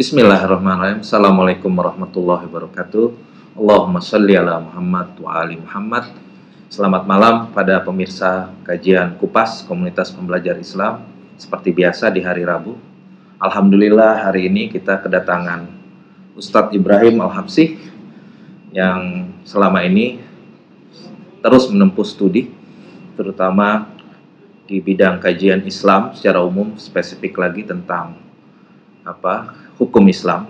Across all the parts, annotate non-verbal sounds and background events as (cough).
Bismillahirrahmanirrahim. Assalamualaikum warahmatullahi wabarakatuh. Allahumma salli ala Muhammad wa ali Muhammad. Selamat malam pada pemirsa kajian Kupas Komunitas Pembelajar Islam. Seperti biasa di hari Rabu. Alhamdulillah hari ini kita kedatangan Ustadz Ibrahim Al-Habsih yang selama ini terus menempuh studi terutama di bidang kajian Islam secara umum spesifik lagi tentang apa hukum Islam.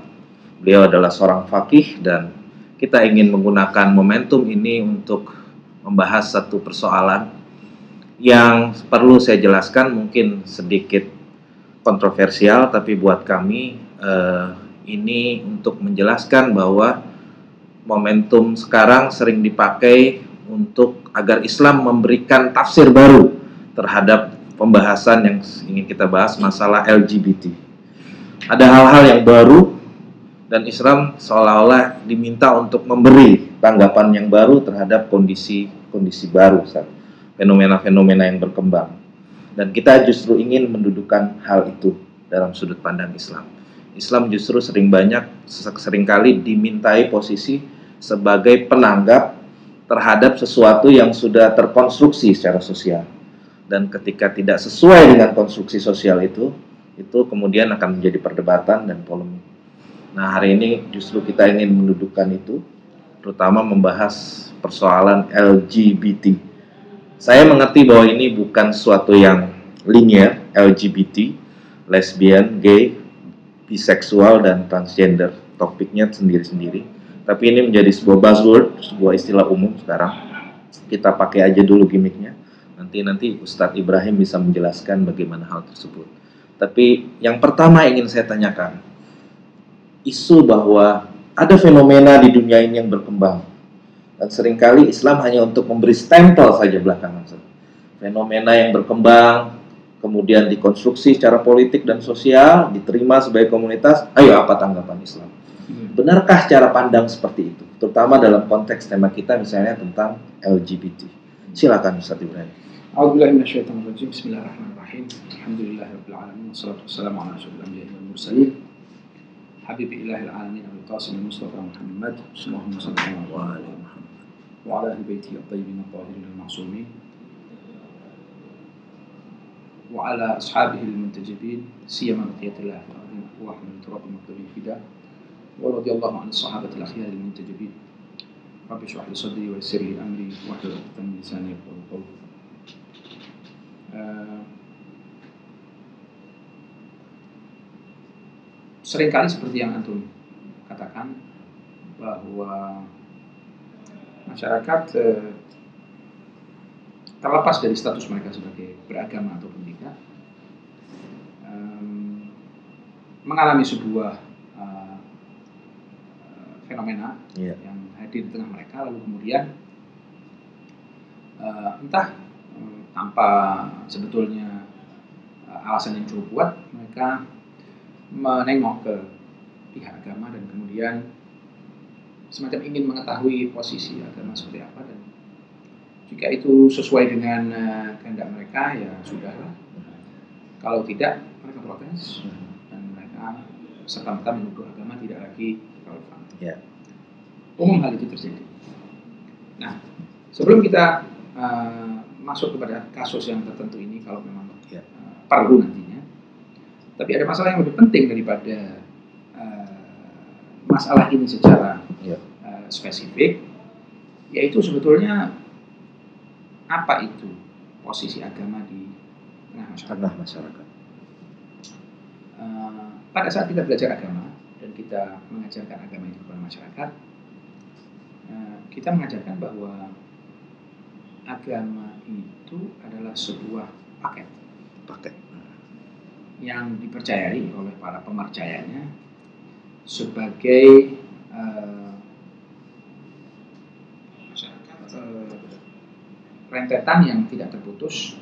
Beliau adalah seorang fakih dan kita ingin menggunakan momentum ini untuk membahas satu persoalan yang perlu saya jelaskan mungkin sedikit kontroversial tapi buat kami eh, ini untuk menjelaskan bahwa momentum sekarang sering dipakai untuk agar Islam memberikan tafsir baru terhadap pembahasan yang ingin kita bahas masalah LGBT. Ada hal-hal yang baru dan Islam seolah-olah diminta untuk memberi tanggapan yang baru terhadap kondisi-kondisi baru, fenomena-fenomena yang berkembang. Dan kita justru ingin mendudukan hal itu dalam sudut pandang Islam. Islam justru sering banyak, sering kali dimintai posisi sebagai penanggap terhadap sesuatu yang sudah terkonstruksi secara sosial. Dan ketika tidak sesuai dengan konstruksi sosial itu, itu kemudian akan menjadi perdebatan dan polemik. Nah, hari ini justru kita ingin mendudukkan itu, terutama membahas persoalan LGBT. Saya mengerti bahwa ini bukan suatu yang linear, LGBT, lesbian, gay, biseksual, dan transgender. Topiknya sendiri-sendiri. Tapi ini menjadi sebuah buzzword, sebuah istilah umum sekarang. Kita pakai aja dulu gimmicknya. Nanti nanti Ustadz Ibrahim bisa menjelaskan bagaimana hal tersebut. Tapi yang pertama ingin saya tanyakan, isu bahwa ada fenomena di dunia ini yang berkembang. Dan sering kali Islam hanya untuk memberi stempel saja belakangan. Fenomena yang berkembang, kemudian dikonstruksi secara politik dan sosial, diterima sebagai komunitas, ayo apa tanggapan Islam? Hmm. Benarkah cara pandang seperti itu? Terutama dalam konteks tema kita misalnya tentang LGBT. Silakan Ustaz Ibrahim. Bismillahirrahmanirrahim. Alhamdulillahirrahmanirrahim. Wassalamualaikum warahmatullahi wabarakatuh. حبيب إله العالمين أبي القاسم المصطفى محمد اللهم صل على وعلى محمد وعلى أهل بيته الطيبين الطاهرين المعصومين وعلى أصحابه المنتجبين سيما بقية الله في الأرض من تراب المكتوبين فداء ورضي الله عن الصحابة الأخيار المنتجبين رب اشرح لي صدري ويسر لي أمري واحلل عقدة من لساني يفقهوا قولي sering kali seperti yang antum katakan bahwa masyarakat eh, terlepas dari status mereka sebagai beragama ataupun tidak eh, mengalami sebuah eh, fenomena yeah. yang hadir di tengah mereka lalu kemudian eh, entah eh, tanpa sebetulnya eh, alasan yang cukup kuat mereka menengok ke pihak agama dan kemudian semacam ingin mengetahui posisi agama seperti apa dan jika itu sesuai dengan uh, kehendak mereka ya sudahlah. Kalau tidak mereka protes dan mereka serta merta menuduh agama tidak lagi relevan. Yeah. umum hal itu terjadi. Nah sebelum kita uh, masuk kepada kasus yang tertentu ini kalau memang yeah. uh, perlu nanti tapi ada masalah yang lebih penting daripada uh, masalah ini secara yeah. uh, spesifik, yaitu sebetulnya apa itu posisi agama di tengah masyarakat. Tengah masyarakat. Uh, pada saat kita belajar agama dan kita mengajarkan agama itu kepada masyarakat, uh, kita mengajarkan bahwa agama itu adalah sebuah paket. Paket yang dipercayai oleh para pemercayanya sebagai uh, uh, rentetan yang tidak terputus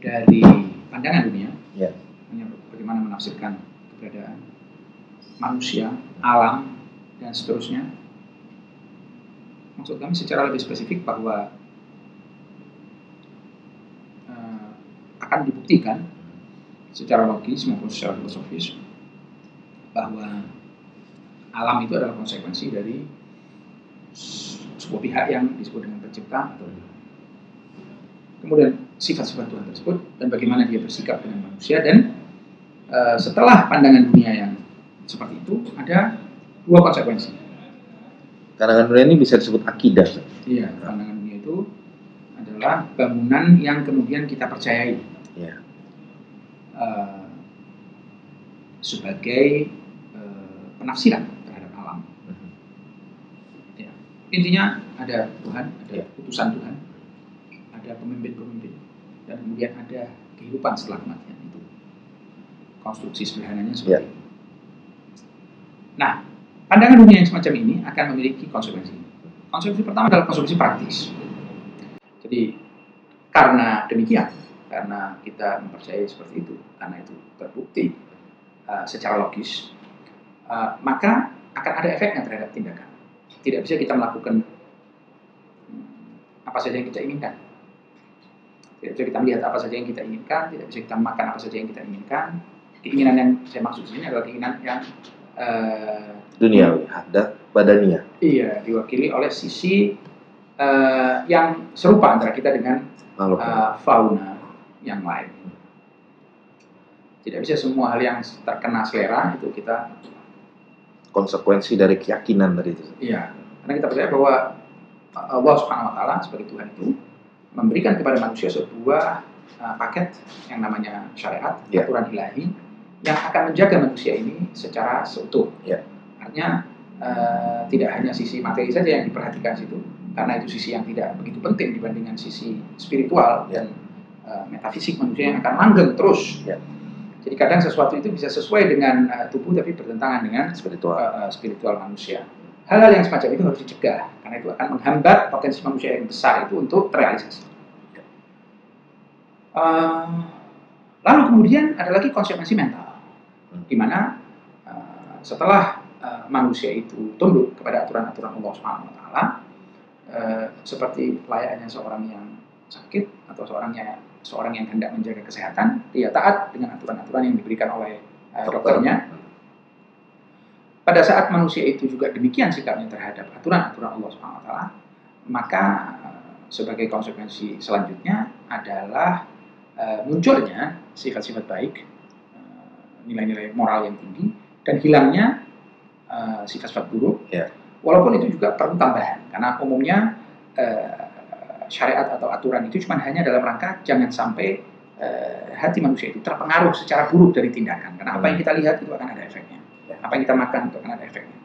dari pandangan dunia, yeah. bagaimana menafsirkan keberadaan manusia, alam, dan seterusnya. Maksud kami secara lebih spesifik bahwa uh, akan dibuktikan secara logis maupun secara filosofis bahwa alam itu adalah konsekuensi dari sebuah pihak yang disebut dengan pencipta atau kemudian sifat-sifat Tuhan tersebut dan bagaimana dia bersikap dengan manusia dan uh, setelah pandangan dunia yang seperti itu ada dua konsekuensi. Pandangan dunia ini bisa disebut akidah. Iya, pandangan dunia itu adalah bangunan yang kemudian kita percayai. Ya. Uh, sebagai uh, penafsiran terhadap alam. Mhm. Ya. Intinya ada Tuhan, ada Ya. putusan Tuhan, ada pemimpin-pemimpin, dan kemudian ada kehidupan setelah kematian itu. Konstruksi sederhananya seperti Ya. itu. Nah, pandangan dunia yang semacam ini akan memiliki konsekuensi. Konsekuensi pertama adalah konsekuensi praktis. Jadi, karena demikian, karena kita mempercayai seperti itu, karena itu terbukti uh, secara logis, uh, maka akan ada efeknya terhadap tindakan. Tidak bisa kita melakukan hmm, apa saja yang kita inginkan. Tidak bisa kita melihat apa saja yang kita inginkan, tidak bisa kita makan apa saja yang kita inginkan. Keinginan yang saya maksud di sini adalah keinginan yang uh, Duniawi, ada badania. iya diwakili oleh sisi uh, yang serupa antara kita dengan uh, fauna yang lain. Tidak bisa semua hal yang terkena selera itu kita konsekuensi dari keyakinan tadi itu. Iya, karena kita percaya bahwa Allah Subhanahu wa taala sebagai Tuhan itu memberikan kepada manusia sebuah uh, paket yang namanya syariat, Iya. aturan ilahi yang akan menjaga manusia ini secara seutuh. Iya. Artinya uh, tidak hanya sisi materi saja yang diperhatikan situ, karena itu sisi yang tidak begitu penting dibandingkan sisi spiritual Iya. dan uh, metafisik manusia yang akan langgeng terus. Iya. Jadi kadang sesuatu itu bisa sesuai dengan uh, tubuh tapi bertentangan dengan Spiritual. uh, spiritual manusia. Hal-hal yang semacam itu harus dicegah karena itu akan menghambat potensi manusia yang besar itu untuk terrealisasi. Uh, lalu kemudian ada lagi konsekuensi mental, Hmm. di mana uh, setelah uh, manusia itu tunduk kepada aturan-aturan Allah Subhanahu Wa Taala, seperti layaknya seorang yang sakit atau seorang yang seorang yang hendak menjaga kesehatan, dia taat dengan aturan-aturan yang diberikan oleh uh, dokternya, pada saat manusia itu juga demikian sikapnya terhadap aturan-aturan Allah Subhanahu wa taala, maka eh, sebagai konsekuensi selanjutnya adalah eh, munculnya sifat-sifat baik, nilai-nilai moral yang tinggi dan hilangnya sifat-sifat buruk. Ya. Walaupun itu juga perlu tambahan karena umumnya syariat atau aturan itu cuma hanya dalam rangka jangan sampai eh, hati manusia itu terpengaruh secara buruk dari tindakan. Karena apa yang kita lihat itu akan ada efeknya apa yang kita makan itu akan ada efeknya.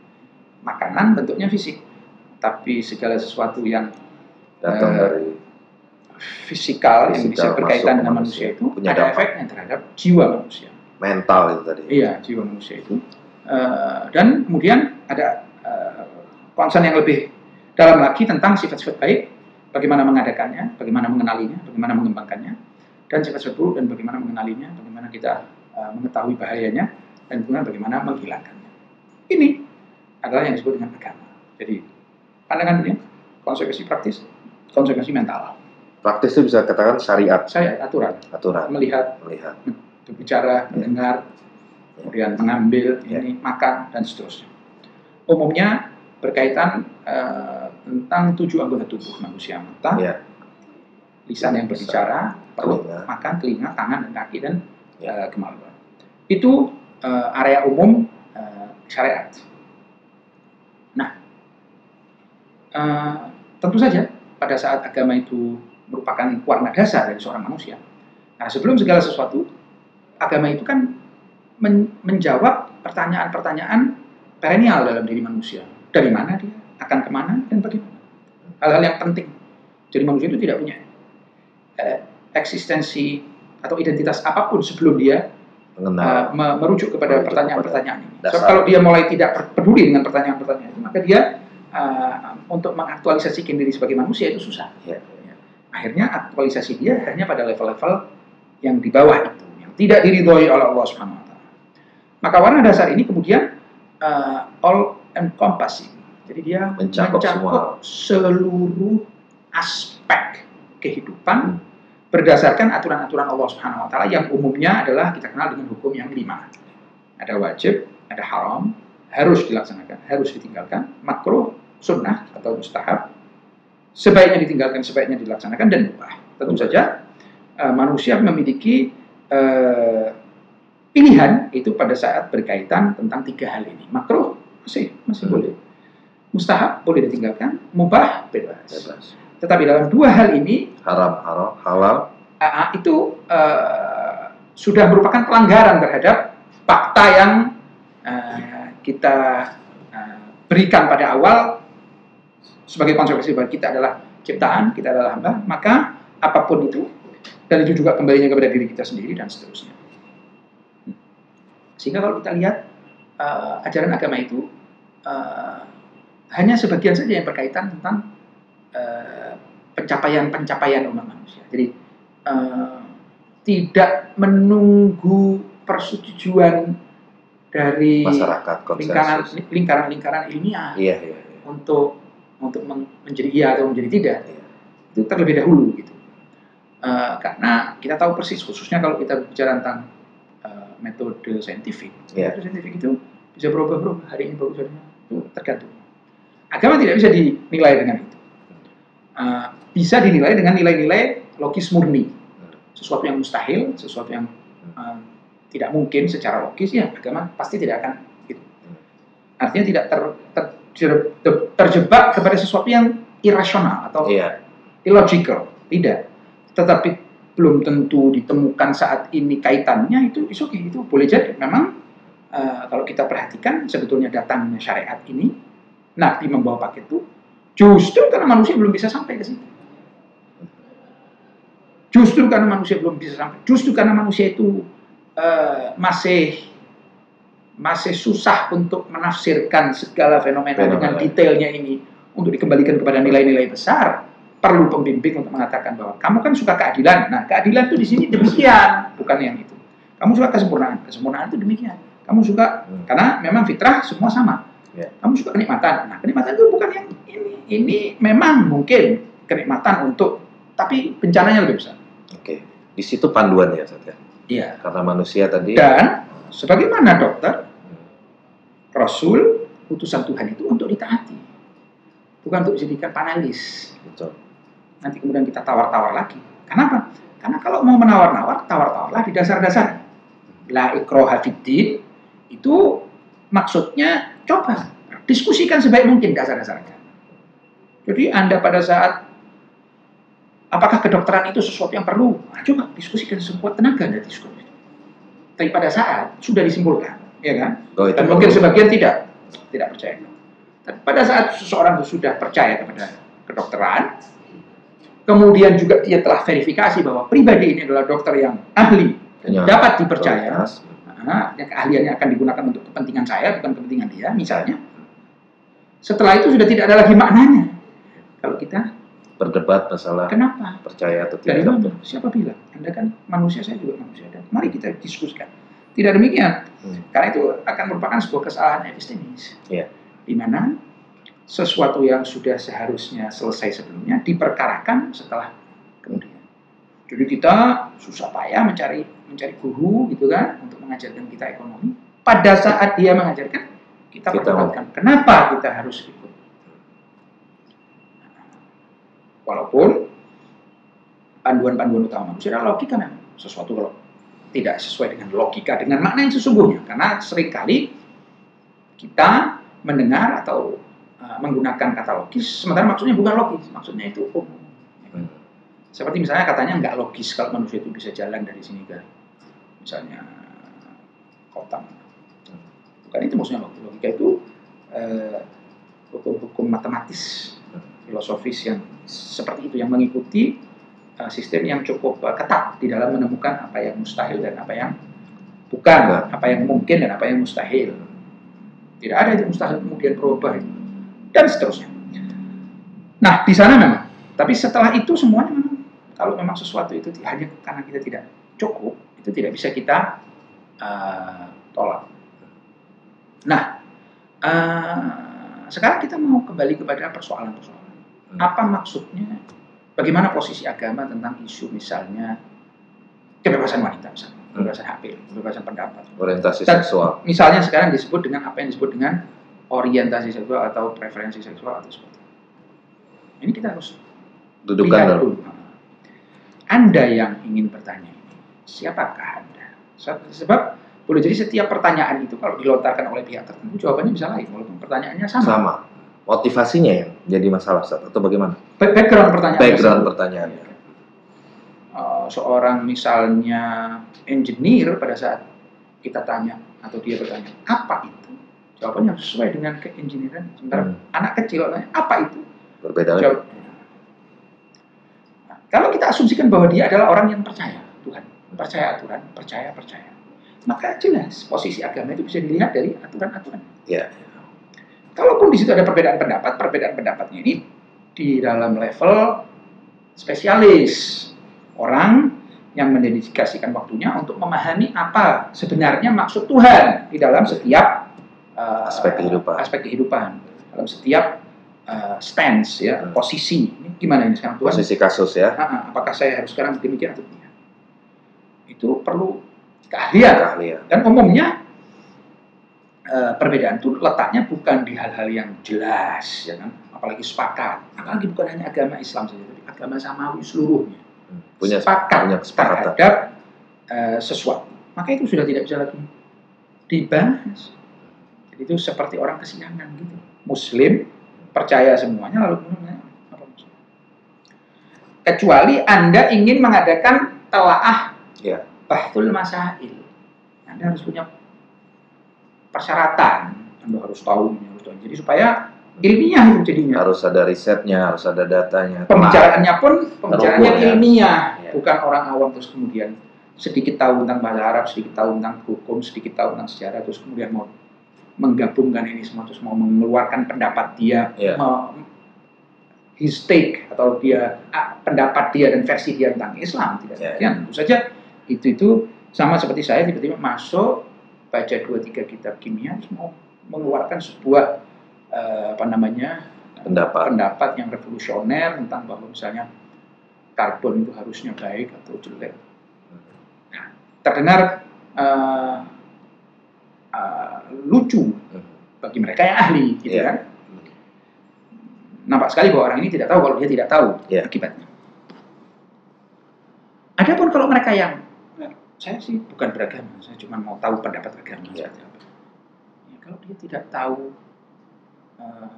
Makanan bentuknya fisik, tapi segala sesuatu yang Datang Eh, dari fisikal yang bisa berkaitan dengan manusia. manusia itu Punya ada dampak. efeknya terhadap jiwa manusia. mental itu tadi. Iya, jiwa manusia itu. Eh, dan kemudian ada eh, concern yang lebih dalam lagi tentang sifat-sifat baik, bagaimana mengadakannya, bagaimana mengenalinya, bagaimana mengembangkannya, dan sifat-sifat buruk dan bagaimana mengenalinya, bagaimana kita eh, mengetahui bahayanya, dan kemudian bagaimana menghilangkannya. Ini adalah yang disebut dengan agama. Jadi pandangan dunia, konsekuensi praktis, konsekuensi mental. Praktis itu bisa katakan syariat, Saya aturan, aturan, melihat, melihat. berbicara, mendengar, kemudian mengambil, Ya. ini makan dan seterusnya. Umumnya berkaitan eh, tentang tujuh anggota tubuh manusia mata, Ya. lisan yang berbicara, perut, Telinga. makan, telinga, tangan dan kaki dan Ya. eh, kemaluan. Itu eh, area umum eh, syariat. Nah, eh, tentu saja pada saat agama itu merupakan warna dasar dari seorang manusia. Nah, sebelum segala sesuatu, agama itu kan men- menjawab pertanyaan-pertanyaan perennial dalam diri manusia. Dari mana dia, akan ke mana, dan bagaimana. Hal-hal yang penting. Jadi manusia itu tidak punya eh, eksistensi atau identitas apa pun sebelum dia Mengenal. uh, me- merujuk kepada pertanyaan-pertanyaan ini. dasar. So, kalau dia mulai tidak peduli dengan pertanyaan-pertanyaan itu, maka dia uh, untuk mengaktualisasikan diri sebagai manusia itu susah. Ya. Akhirnya aktualisasi dia hanya pada level-level yang di bawah itu, yang tidak diridhoi oleh Allah Subhanahu wa taala. Maka warna dasar ini kemudian uh, all encompassing. Jadi dia Mencakup semua. seluruh aspek kehidupan Hmm. berdasarkan aturan-aturan Allah Subhanahu wa taala yang umumnya adalah kita kenal dengan hukum yang lima. Ada wajib, ada haram, harus dilaksanakan, harus ditinggalkan, makruh, sunnah atau mustahab, sebaiknya ditinggalkan, sebaiknya dilaksanakan dan mubah. Tentu saja uh, manusia memiliki uh, pilihan itu pada saat berkaitan tentang tiga hal ini. Makruh masih masih hmm. boleh, mustahab boleh ditinggalkan, mubah bebas. bebas. Tetapi dalam dua hal ini haram, haram, halal uh, itu uh, sudah merupakan pelanggaran terhadap fakta yang uh, kita uh, berikan pada awal sebagai konsekuensi bagi kita adalah ciptaan, kita adalah hamba, maka apa pun itu, dan itu juga kembalinya kepada diri kita sendiri dan seterusnya. Sehingga kalau kita lihat uh, ajaran agama itu uh, hanya sebagian saja yang berkaitan tentang pencapaian-pencapaian uh, umat manusia. Jadi uh, tidak menunggu persetujuan dari masyarakat lingkaran lingkaran lingkaran ilmiah iya, iya, iya. untuk untuk menjadi iya atau menjadi tidak iya. itu terlebih dahulu gitu uh, karena kita tahu persis khususnya kalau kita bicara tentang uh, metode saintifik iya. metode saintifik itu bisa berubah-berubah hari ini bagus hari ini itu tergantung agama tidak bisa dinilai dengan itu uh, bisa dinilai dengan nilai-nilai logis murni sesuatu yang mustahil sesuatu yang uh, tidak mungkin secara logis ya agama pasti tidak akan gitu. Artinya tidak ter, ter, ter, terjebak kepada sesuatu yang irasional atau yeah. illogical, tidak. Tetapi belum tentu ditemukan saat ini kaitannya itu isu okay, itu boleh jadi memang uh, kalau kita perhatikan sebetulnya datangnya syariat ini Nabi membawa paket itu justru karena manusia belum bisa sampai ke situ. Justru karena manusia belum bisa sampai, justru karena manusia itu uh, masih masih susah untuk menafsirkan segala fenomena, fenomena dengan detailnya ini untuk dikembalikan kepada nilai-nilai besar. Perlu pembimbing untuk mengatakan bahwa kamu kan suka keadilan. Nah keadilan itu di sini demikian bukan yang itu. Kamu suka kesempurnaan. Kesempurnaan itu demikian. Kamu suka hmm. karena memang fitrah semua sama yeah. kamu suka kenikmatan nah kenikmatan itu bukan yang ini ini memang mungkin kenikmatan untuk tapi bencananya lebih besar oke okay. di situ panduan ya Satya Iya. Karena manusia tadi. Dan sebagaimana dokter, Rasul, utusan Tuhan itu untuk ditaati. Bukan untuk dijadikan panelis. Betul. Nanti kemudian kita tawar-tawar lagi. Kenapa? Karena kalau mau menawar-nawar, tawar-tawarlah di dasar-dasar. La ikroha fiddin, itu maksudnya coba diskusikan sebaik mungkin dasar-dasarnya. Jadi Anda pada saat Apakah kedokteran itu sesuatu yang perlu? Nah, coba diskusikan sekuat tenaga dari diskusi. Tapi pada saat sudah disimpulkan, ya kan? Oh, Dan mungkin sebagian tidak, tidak percaya. Tapi pada saat seseorang sudah percaya kepada kedokteran, kemudian juga dia telah verifikasi bahwa pribadi ini adalah dokter yang ahli, ya, dapat dipercaya, nah, keahliannya akan digunakan untuk kepentingan saya, bukan kepentingan dia, misalnya. Setelah itu sudah tidak ada lagi maknanya. Kalau kita berdebat masalah kenapa percaya atau tidak. Dari mana? Siapa bilang? Anda kan manusia, saya juga manusia. Dan mari kita diskusikan. Tidak demikian. Hmm. Karena itu akan merupakan sebuah kesalahan epistemis. Yeah. Di mana sesuatu yang sudah seharusnya selesai sebelumnya diperkarakan setelah kemudian. Jadi kita susah payah mencari mencari guru gitu kan untuk mengajarkan kita ekonomi. Pada saat dia mengajarkan kita, kita perdebatkan kenapa kita harus ikut Walaupun panduan-panduan utama manusia adalah logika memang. Sesuatu kalau tidak sesuai dengan logika, dengan makna yang sesungguhnya. Karena sering kali kita mendengar atau uh, menggunakan kata logis, sementara maksudnya bukan logis, maksudnya itu umum. Seperti misalnya katanya nggak logis kalau manusia itu bisa jalan dari sini ke misalnya kota. Bukan itu maksudnya logika. Logika itu uh, hukum-hukum matematis, filosofis yang seperti itu yang mengikuti uh, sistem yang cukup uh, ketat di dalam menemukan apa yang mustahil dan apa yang bukan, apa yang mungkin dan apa yang mustahil. Tidak ada itu mustahil kemudian berubah dan seterusnya. Nah di sana memang, tapi setelah itu semuanya memang kalau memang sesuatu itu hanya karena kita tidak cukup, itu tidak bisa kita uh, tolak. Nah, uh, sekarang kita mau kembali kepada persoalan-persoalan Hmm. Apa maksudnya? Bagaimana posisi agama tentang isu misalnya kebebasan wanita misalnya? kebebasan hak pilih, kebebasan pendapat. Orientasi Dan- seksual. Misalnya sekarang disebut dengan apa yang disebut dengan orientasi seksual atau preferensi seksual atau seperti itu. Ini kita harus dulu. dulu. Anda yang ingin bertanya ini, siapakah Anda? Se- Sebab boleh jadi setiap pertanyaan itu kalau dilontarkan oleh pihak tertentu jawabannya bisa lain walaupun pertanyaannya sama. Sama. Motivasinya yang jadi masalah Ustaz atau bagaimana? Ba- Background pertanyaan. Background pertanyaannya. Eh, seorang misalnya engineer pada saat kita tanya atau dia bertanya apa itu jawabannya harus sesuai dengan keengineeran sementara Hmm. anak kecil tanya apa itu Berbeda jawab kalau kita asumsikan bahwa dia adalah orang yang percaya Tuhan percaya aturan percaya percaya maka jelas posisi agama itu bisa dilihat dari aturan-aturan Ya. kalaupun di situ ada perbedaan pendapat perbedaan pendapatnya ini di dalam level spesialis orang yang mendedikasikan waktunya untuk memahami apa sebenarnya maksud Tuhan di dalam setiap uh, Aspek kehidupan. aspek kehidupan dalam setiap uh, stance ya Hmm. posisi ini gimana ini sekarang Tuhan Posisi kasus ya. Ah, ah, apakah saya harus sekarang demikian atau tidak itu perlu keahlian Keahlian. dan umumnya eh, perbedaan itu letaknya bukan di hal-hal yang jelas, ya kan? Apalagi sepakat, apalagi bukan hanya agama Islam saja, tapi agama samawi seluruhnya Hmm. Punya sepakat punya terhadap eh, sesuatu. Maka itu sudah tidak bisa lagi dibahas. Jadi itu seperti orang kesiangan gitu. Muslim percaya semuanya lalu kemudian menanya, apa maksudnya? Kecuali Anda ingin mengadakan telaah Ya. bahtul masail. Anda harus punya persyaratan. Anda harus tahu harus tahu. Jadi supaya ilmiah itu jadinya. Harus ada risetnya, harus ada datanya. Pembicaraannya pun pembicaraannya Terukur, ya. ilmiah, Ya. bukan orang awam terus kemudian sedikit tahu tentang bahasa Arab, sedikit tahu tentang hukum, sedikit tahu tentang sejarah, terus kemudian mau menggabungkan ini semua, terus mau mengeluarkan pendapat dia, Ya. me- his take atau dia pendapat dia dan versi dia tentang Islam tidak Ya, demikian. Tentu saja itu itu sama seperti saya tiba-tiba masuk baca dua tiga kitab kimia terus mau mengeluarkan sebuah eh, apa namanya Pendapat. pendapat yang revolusioner tentang bahwa misalnya karbon itu harusnya baik atau jelek. Nah, terdengar eh, eh, lucu Hmm. bagi mereka yang ahli, gitu Iya. kan? Nampak sekali bahwa orang ini tidak tahu kalau dia tidak tahu Iya. akibatnya. Adapun kalau mereka yang "Nah, saya sih bukan beragama, saya cuma mau tahu pendapat agama seperti apa. Ya, kalau dia tidak tahu, eh,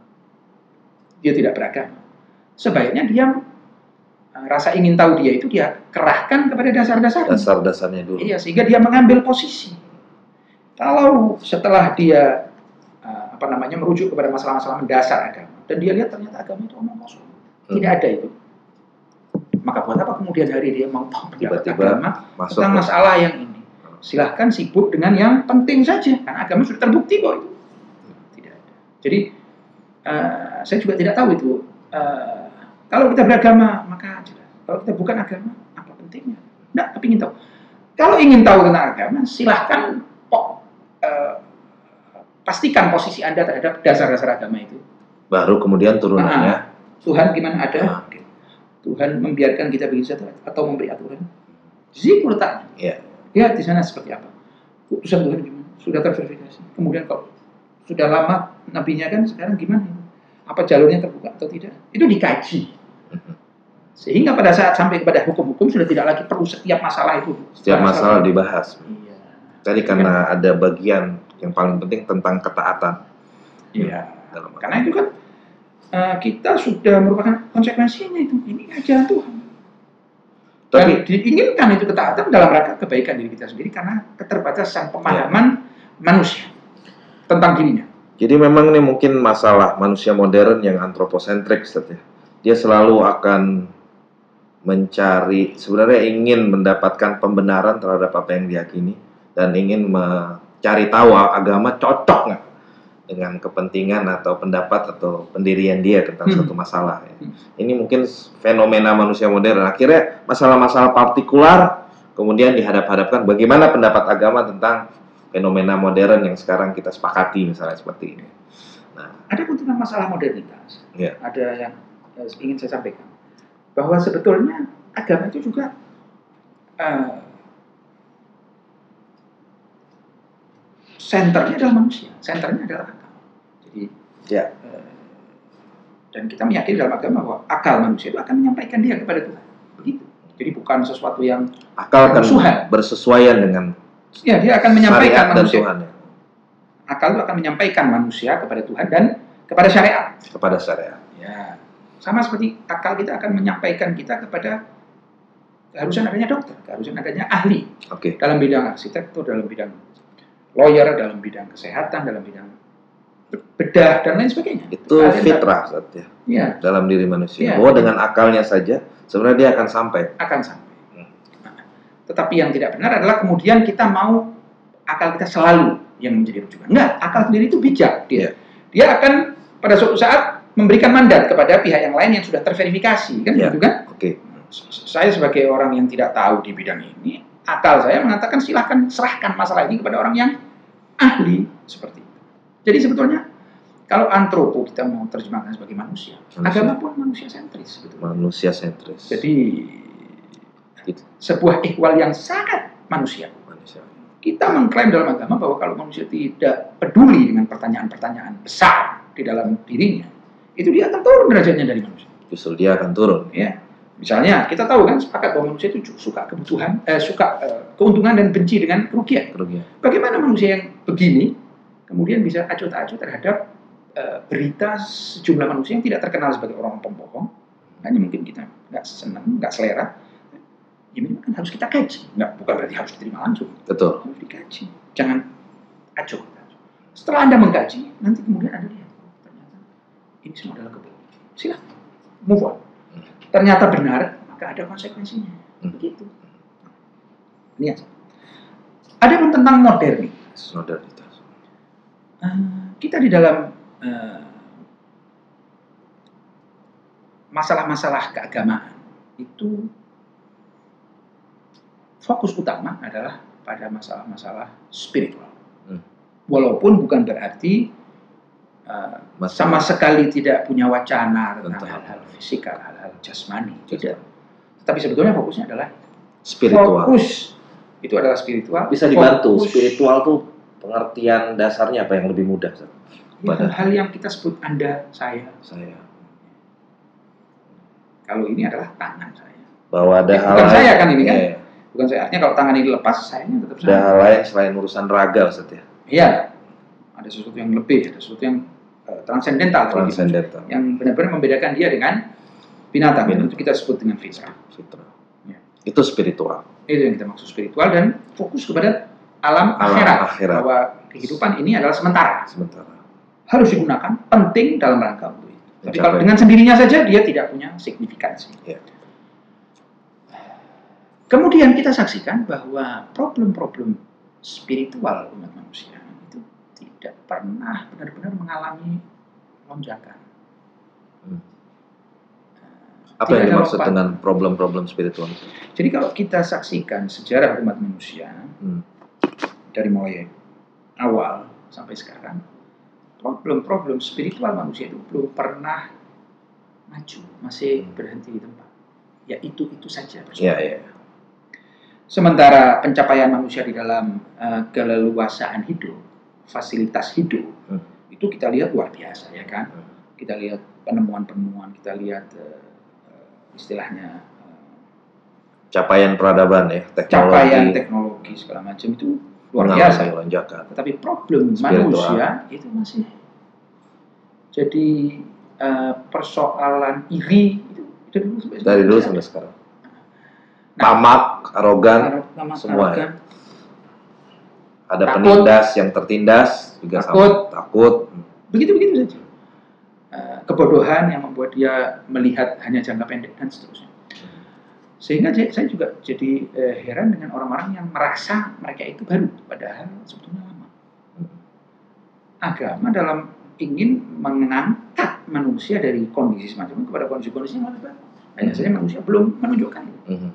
dia tidak beragama, sebaiknya dia eh, rasa ingin tahu dia itu dia kerahkan kepada dasar-dasarnya. Dasar-dasarnya dulu. Iya, sehingga dia mengambil posisi. Kalau setelah dia uh, apa namanya merujuk kepada masalah-masalah mendasar agama dan dia lihat ternyata agama itu omong kosong, Hmm. tidak ada itu. Maka buat apa kemudian hari dia mau tahu pendapat Tiba-tiba agama Masuk tentang masalah yang ini? Silahkan sibuk dengan yang penting saja, karena agama sudah terbukti kok itu. Tidak ada. Jadi uh, saya juga tidak tahu itu. uh, kalau kita beragama maka jelas. Kalau kita bukan agama, apa pentingnya? Tidak, tapi ingin tahu. Kalau ingin tahu tentang agama, silahkan kok uh, pastikan posisi anda terhadap dasar-dasar agama itu. Baru kemudian turunannya. Tuhan gimana ada? Ah. Oke. Tuhan membiarkan kita begini saja atau memberi aturan? Situ letaknya. Iya. Lihat di sana seperti apa. Putusan Tuhan gimana? Sudah terverifikasi. Kemudian kalau sudah lama nabinya kan sekarang gimana? Apa jalurnya terbuka atau tidak? Itu dikaji. Sehingga pada saat sampai kepada hukum-hukum sudah tidak lagi perlu setiap masalah itu. Setiap masalah dibahas. Iya. Tadi karena ada bagian yang paling penting tentang ketaatan Iya. dalam Karena itu kan eh, kita sudah merupakan konsekuensinya itu. Ini ajaran Tuhan. Dan Tapi diinginkan itu ketaatan dalam rangka kebaikan diri kita sendiri karena keterbatasan pemahaman manusia tentang dirinya. Jadi memang ini mungkin masalah manusia modern yang antroposentrik, Ustaz, ya. Dia selalu akan mencari, sebenarnya ingin mendapatkan pembenaran terhadap apa yang diyakini dan ingin mencari tahu agama cocok nggak dengan kepentingan atau pendapat atau pendirian dia tentang Hmm. suatu masalah. ya. Hmm. Ini mungkin fenomena manusia modern. Akhirnya masalah-masalah partikular kemudian dihadap-hadapkan bagaimana pendapat agama tentang fenomena modern yang sekarang kita sepakati misalnya seperti ini. Ada pun tentang masalah modernitas. Iya. Ada yang eh, ingin saya sampaikan bahwa sebetulnya agama itu juga eh, senternya adalah manusia, senternya adalah akal. Jadi Ya. eh, dan kita meyakini dalam agama bahwa akal manusia itu akan menyampaikan dia kepada Tuhan. Begitu. Jadi bukan sesuatu yang Akal akan Bermusuhan. bersesuaian dengan ya dia akan menyampaikan manusia. Tuhan ya, Akal itu akan menyampaikan manusia kepada Tuhan dan kepada syariat. kepada syariat. Ya. Sama seperti akal kita akan menyampaikan kita kepada keharusan adanya dokter, keharusan adanya ahli Oke. dalam bidang arsitektur, dalam bidang lawyer, dalam bidang kesehatan, dalam bidang bedah dan lain sebagainya. Itu yang- fitrah Ustaz, ya, Ya, dalam diri manusia. Iya. Bahwa dengan akalnya saja sebenarnya dia akan sampai. akan sampai. Hmm. Nah, tetapi yang tidak benar adalah kemudian kita mau akal kita selalu yang menjadi rujukan. Enggak, akal sendiri itu bijak dia. Iya. Dia akan pada suatu saat memberikan mandat kepada pihak yang lain yang sudah terverifikasi, kan Iya. gitu kan? Oke. S- Saya sebagai orang yang tidak tahu di bidang ini, akal saya mengatakan silahkan serahkan masalah ini kepada orang yang ahli seperti itu. Jadi sebetulnya kalau antropo kita mau terjemahkan sebagai manusia, Manusia. agama pun manusia sentris sebetulnya. Manusia sentris. Jadi Gitu. sebuah ikhwal yang sangat manusia. manusia. Kita mengklaim dalam agama bahwa kalau manusia tidak peduli dengan pertanyaan-pertanyaan besar di dalam dirinya, itu dia akan turun derajatnya dari manusia. Justru dia akan turun. Ya, misalnya kita tahu kan sepakat bahwa manusia itu suka kebutuhan, eh, suka eh, keuntungan dan benci dengan kerugian. Kerugian. Bagaimana manusia yang begini kemudian bisa acuh tak acuh terhadap eh, berita sejumlah manusia yang tidak terkenal sebagai orang pembohong? Hanya mungkin kita nggak senang, nggak selera. Ya ini kan harus kita kaji, nggak bukan berarti harus diterima langsung, Betul. harus dikaji. Jangan acuh. Setelah anda mengkaji, nanti kemudian anda lihat ternyata ini semua adalah kebohongan. Silakan, move on. Ternyata benar, maka ada konsekuensinya. Hmm. Begitu. Lihat. Ada pun tentang modernitas. Modernitas. Eh, kita di dalam eh, masalah-masalah keagamaan itu fokus utama adalah pada masalah-masalah spiritual. Hmm. Walaupun bukan berarti Mas- sama sekali tidak punya wacana tentang hal-hal fisikal, hal-hal jasmani, tidak. Tapi sebetulnya fokusnya adalah spiritual. fokus itu adalah spiritual. Bisa dibantu. Fokus- Spiritual tuh pengertian dasarnya apa yang lebih mudah? Ya, Pada- hal yang kita sebut Anda, saya. Saya. Kalau ini adalah tangan saya. Bahwa ada Ya, hal bukan saya kan ini kan? Iya. Bukan saya. Artinya kalau tangan ini lepas, sayanya tetap Ada saya. hal lain selain urusan raga Ustaz ya. Iya. Ada sesuatu yang lebih, ada sesuatu yang eh, transcendental. tadi. Transcendental. Yang benar-benar membedakan dia dengan binatang. Binatang. Itu kita sebut dengan fitrah. Fitrah. Ya. Itu spiritual. Itu yang kita maksud spiritual dan fokus kepada alam, Alam akhirat. akhirat. Bahwa kehidupan ini adalah sementara. Sementara. Harus digunakan, penting dalam rangka untuk itu. Tapi Mencapai. kalau dengan sendirinya saja dia tidak punya signifikansi. Ya. Kemudian kita saksikan bahwa problem-problem spiritual umat manusia pernah benar-benar mengalami lonjakan. Hmm. Apa Tidak yang dimaksud dengan problem-problem spiritual? Jadi kalau kita saksikan sejarah umat manusia Hmm. dari mulai awal sampai sekarang, problem-problem spiritual manusia itu belum pernah maju, masih Hmm. berhenti di tempat. Ya itu itu saja. Iya, iya. Sementara pencapaian manusia di dalam eh, keleluasaan hidup, fasilitas hidup, Hmm. itu kita lihat luar biasa ya kan. Hmm. Kita lihat penemuan-penemuan, kita lihat eh, istilahnya eh, Capaian peradaban ya, teknologi. capaian teknologi segala macam itu luar biasa. lonjakan. Tetapi problem Spiritual. manusia itu masih jadi eh, persoalan iri itu dari dulu sampai Dari dulu sekarang. sampai sekarang. Nah. Tamak, arogan, Arab- nama semua arogan. Ada Takut. penindas yang tertindas juga Takut. sama. Takut. begitu-begitu saja. Eh, kebodohan yang membuat dia melihat hanya jangka pendek dan seterusnya. Sehingga saya juga jadi eh, heran dengan orang-orang yang merasa mereka itu baru, padahal sebetulnya lama. Agama dalam ingin mengangkat manusia dari kondisi semacam itu kepada kondisi-kondisi yang lebih baik. Hanya saja manusia belum menunjukkan itu. Mhm.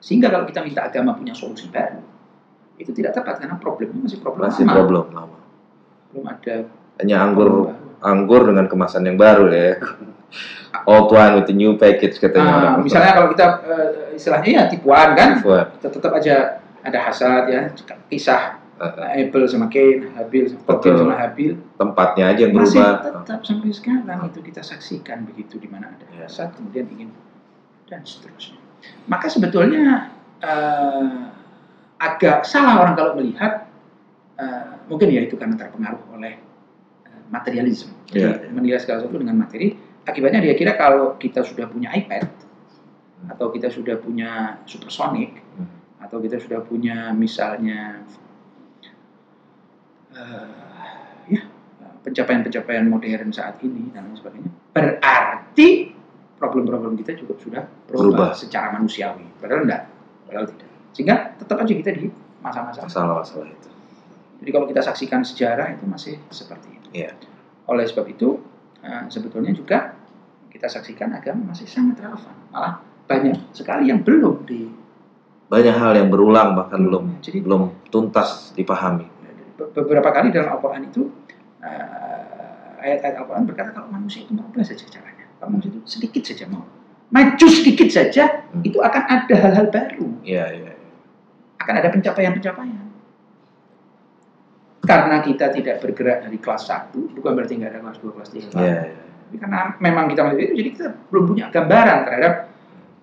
Sehingga kalau kita minta agama punya solusi baru, itu tidak tepat karena problemnya masih problem Masih lama. problem lama. Belum ada Hanya anggur anggur dengan kemasan yang baru ya. (laughs) Old one with the new package katanya Nah, orang. misalnya kalau kita eh, istilahnya ya tipuan kan, kita tetap aja ada hasad ya, kisah Eh, Abel sama Cain, Habil, Betul. sama Habil, tempatnya aja yang masih berubah. tetap sampai sekarang itu kita saksikan begitu di mana ada Ya. hasad kemudian ingin dan seterusnya. Maka sebetulnya eh, agak salah orang kalau melihat eh, mungkin ya itu karena terpengaruh oleh eh, materialisme. Jadi ya. menilai segala sesuatu dengan materi. Akibatnya dia kira kalau kita sudah punya iPad atau kita sudah punya supersonic Hmm. atau kita sudah punya misalnya eh, ya pencapaian-pencapaian modern saat ini dan lain sebagainya berarti problem-problem kita juga sudah berubah, Berubah. secara manusiawi padahal enggak padahal tidak sehingga tetap aja kita di masa-masa Masalah-masalah itu. jadi kalau kita saksikan sejarah itu masih seperti itu Iya. oleh sebab itu eh, sebetulnya juga kita saksikan agama masih sangat relevan malah banyak sekali yang belum di Banyak hal yang berulang bahkan belum jadi belum tuntas dipahami. Be- beberapa kali dalam Al-Quran itu eh, ayat-ayat Al-Quran berkata kalau manusia itu merubah saja caranya kalau manusia itu sedikit saja mau maju sedikit saja Hmm. itu akan ada hal-hal baru Iya, iya. Akan ada pencapaian-pencapaian. Karena kita tidak bergerak dari kelas 1 bukan berarti nggak ada kelas 2, kelas 3 Iya, iya. Tapi karena memang kita masih itu jadi kita belum punya gambaran terhadap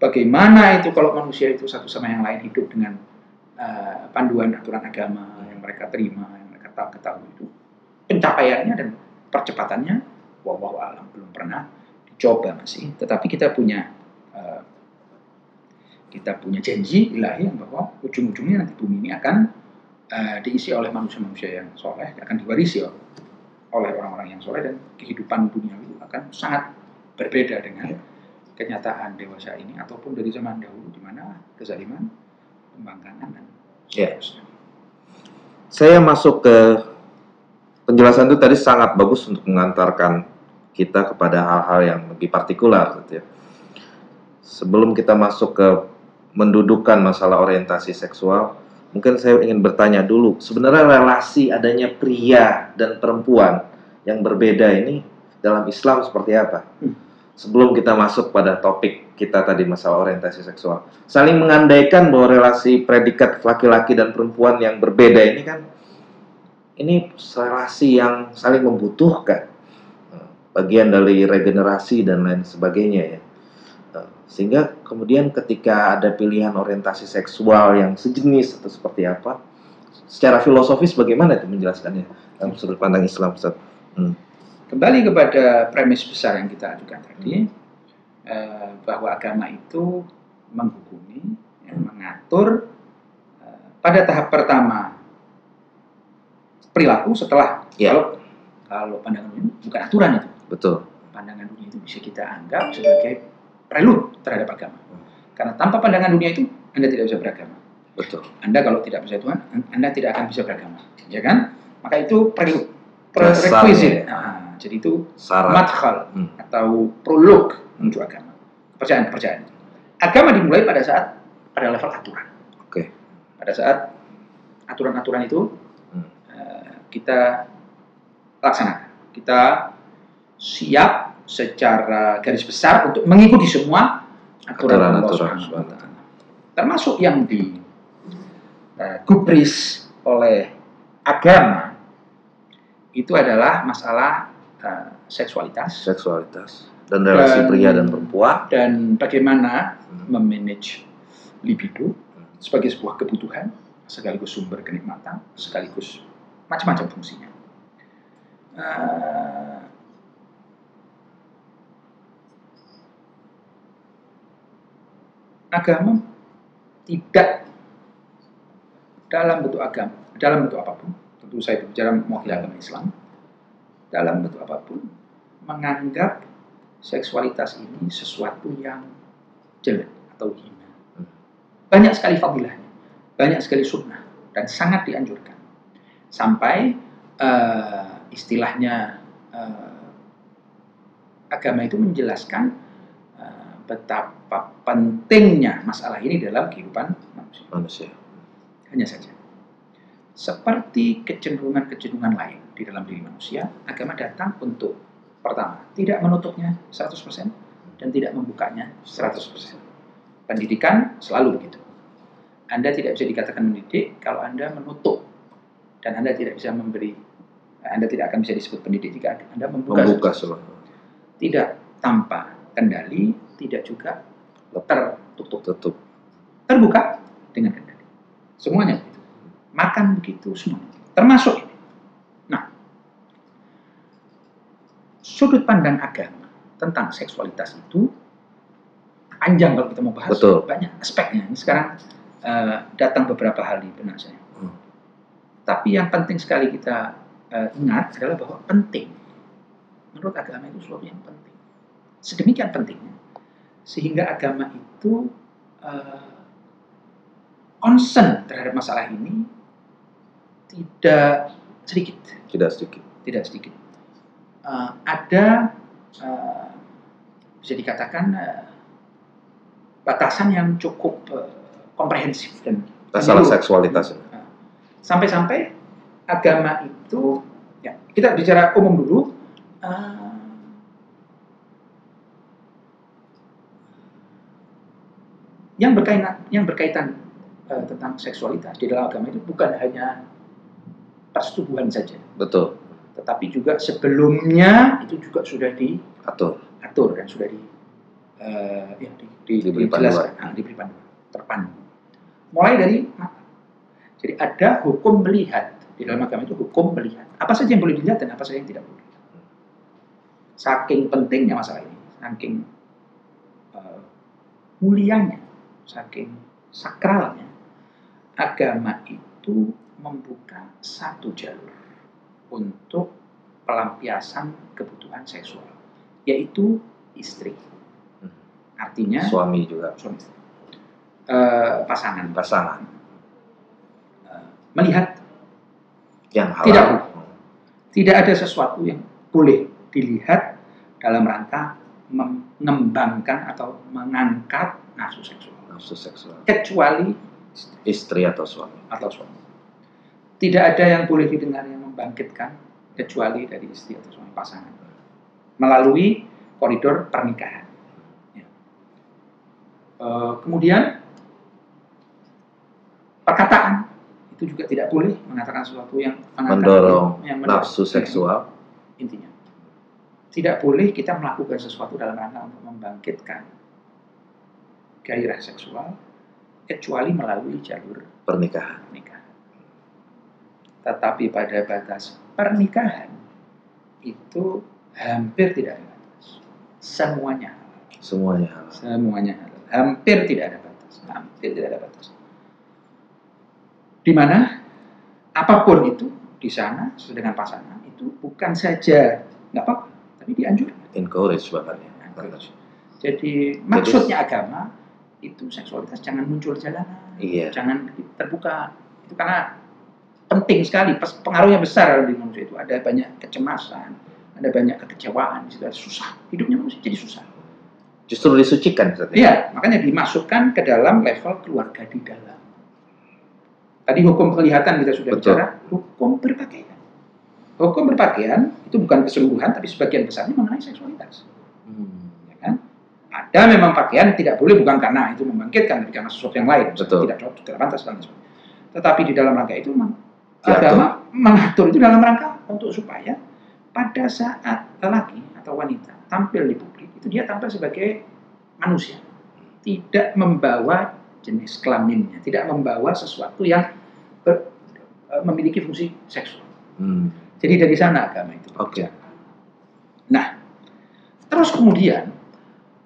bagaimana itu kalau manusia itu satu sama yang lain hidup dengan eh, panduan aturan agama yang mereka terima yang mereka tahu ketahui itu. Pencapaiannya dan percepatannya wallahu alam belum pernah dicoba masih. Tetapi kita punya eh, kita punya janji ilahi bahwa ujung-ujungnya nanti bumi ini akan eh, diisi oleh manusia-manusia yang soleh akan diwarisi oleh oleh orang-orang yang soleh dan kehidupan dunia itu akan sangat berbeda dengan Ya. kenyataan dewasa ini ataupun dari zaman dahulu di mana kezaliman, pembangkangan dan Ya. seterusnya. Saya masuk ke penjelasan itu tadi sangat bagus untuk mengantarkan kita kepada hal-hal yang lebih partikular gitu ya. Sebelum kita masuk ke mendudukan masalah orientasi seksual, mungkin saya ingin bertanya dulu, sebenarnya relasi adanya pria dan perempuan yang berbeda ini dalam Islam seperti apa? Hmm. Sebelum kita masuk pada topik kita tadi masalah orientasi seksual, saling mengandaikan bahwa relasi predikat laki-laki dan perempuan yang berbeda ini kan ini relasi yang saling membutuhkan bagian dari regenerasi dan lain sebagainya ya Eh, sehingga kemudian ketika ada pilihan orientasi seksual yang sejenis atau seperti apa secara filosofis bagaimana itu menjelaskannya dalam sudut pandang Islam Ustaz? Kembali kepada premis besar yang kita ajukan tadi, eh, bahwa agama itu menghukumi, ya, mengatur eh, pada tahap pertama perilaku setelah Ya. kalau kalau pandangan dunia bukan aturan itu, Betul. pandangan dunia itu bisa kita anggap sebagai prelude terhadap agama. Karena tanpa pandangan dunia itu Anda tidak bisa beragama. Betul. Anda kalau tidak percaya Tuhan, Anda tidak akan bisa beragama, ya kan? Maka itu prelude, Dasarnya, prerequisite. Nah, jadi itu Syarat. madkhal Hmm. atau prolog menuju agama. Kepercayaan-kepercayaan. Agama dimulai pada saat pada level aturan. Oke. Pada saat aturan-aturan itu Hmm. eh, kita laksanakan. Kita siap secara garis besar untuk mengikuti semua aturan Allah taala. Termasuk yang di eh, gubris oleh agama itu adalah masalah eh, seksualitas Seksualitas dan relasi Dan- pria dan perempuan. dan bagaimana Hmm. memanage libido sebagai sebuah kebutuhan sekaligus sumber kenikmatan sekaligus macam-macam fungsinya. Eh, agama tidak dalam bentuk agama, dalam bentuk apa pun, tentu saya berbicara mewakili agama Islam, dalam bentuk apa pun menganggap seksualitas ini sesuatu yang jelek atau hina. Banyak sekali fadilahnya, banyak sekali sunnah, dan sangat dianjurkan. Sampai eh, istilahnya eh, agama itu menjelaskan eh, betapa pentingnya masalah ini dalam kehidupan manusia. Manusia. Hanya saja. Seperti kecenderungan-kecenderungan lain di dalam diri manusia, agama datang untuk pertama, tidak menutupnya 100% dan tidak membukanya 100%. Pendidikan selalu begitu. Anda tidak bisa dikatakan mendidik kalau Anda menutup dan Anda tidak bisa memberi Anda tidak akan bisa disebut pendidik jika Anda membuka, Membuka tidak tanpa kendali, tidak juga tertutup. Tutup. Terbuka dengan kendali. Semuanya begitu. Makan begitu semuanya. Termasuk ini. Nah, sudut pandang agama tentang seksualitas itu panjang kalau kita mau bahas Betul. banyak aspeknya. Ini sekarang eh, datang beberapa hal di benak saya. Hmm. Tapi yang penting sekali kita eh, ingat adalah bahwa penting. Menurut agama itu sesuatu yang penting. Sedemikian pentingnya sehingga agama itu eh, concern terhadap masalah ini tidak sedikit, Tidak sedikit. tidak sedikit. Eh, ada eh, bisa dikatakan eh, batasan yang cukup eh, komprehensif dan Masalah seksualitas. sampai-sampai agama itu ya kita bicara umum dulu eh, yang berkaitan yang berkaitan eh, tentang seksualitas di dalam agama itu bukan hanya persetubuhan saja Betul. tetapi juga sebelumnya itu juga sudah Atur. diatur dan sudah di eh, ya, di, di- Diberi dijelaskan, ah, diberi panduan, terpandu. Mulai dari mata. Jadi ada hukum melihat di dalam agama itu hukum melihat. Apa saja yang boleh dilihat dan apa saja yang tidak boleh. Saking pentingnya masalah ini, saking eh, mulianya, saking sakralnya, agama itu membuka satu jalur untuk pelampiasan kebutuhan seksual, yaitu istri. Hmm. Artinya Suami juga. suami istri. Eh, pasangan Pasangan. Eh, melihat Yang halal. Tidak. tidak ada sesuatu yang boleh dilihat dalam rangka mengembangkan atau mengangkat nafsu seksual Nafsu seksual. kecuali Istri atau suami. atau suami. Tidak ada yang boleh didengar yang membangkitkan kecuali dari istri atau suami pasangan melalui koridor pernikahan. Ya. Eh, kemudian perkataan itu juga tidak boleh mengatakan sesuatu yang Mendorong yang mendorong- Nafsu seksual. intinya. Tidak boleh kita melakukan sesuatu dalam rangka untuk membangkitkan gairah seksual kecuali melalui jalur Pernikahan. pernikahan. Tetapi pada batas pernikahan itu hampir tidak ada batas. Semuanya halal. Semuanya halal. Semuanya halal. Hampir tidak ada batas. Hampir tidak ada batas. Di mana apa pun itu di sana sesuai dengan pasangan itu bukan saja nggak apa-apa, tapi dianjurkan. Encourage bahkan ya. Jadi maksudnya agama itu seksualitas jangan muncul jalanan, Iya. jangan terbuka. Itu karena penting sekali, pengaruhnya besar di manusia itu. Ada banyak kecemasan, ada banyak kekecewaan, di situ ada susah. Hidupnya manusia jadi susah. Justru disucikan. Ya? Iya, makanya dimasukkan ke dalam level keluarga di dalam. Tadi hukum kelihatan kita sudah Betul. bicara, hukum berpakaian. Hukum berpakaian itu bukan keseluruhan, tapi sebagian besarnya mengenai seksualitas. Hmm. Ada memang pakaian tidak boleh bukan karena itu membangkitkan, tapi karena sesuatu yang lain, Betul. tidak cocok, tidak pantas dan sebagainya. Tetapi di dalam rangka itu memang agama mengatur itu dalam rangka untuk supaya pada saat lelaki atau wanita tampil di publik itu dia tampil sebagai manusia, tidak membawa jenis kelaminnya, tidak membawa sesuatu yang ber- eh, memiliki fungsi seksual. Hmm. Jadi dari sana agama itu. Oke. berbicara. Nah, terus kemudian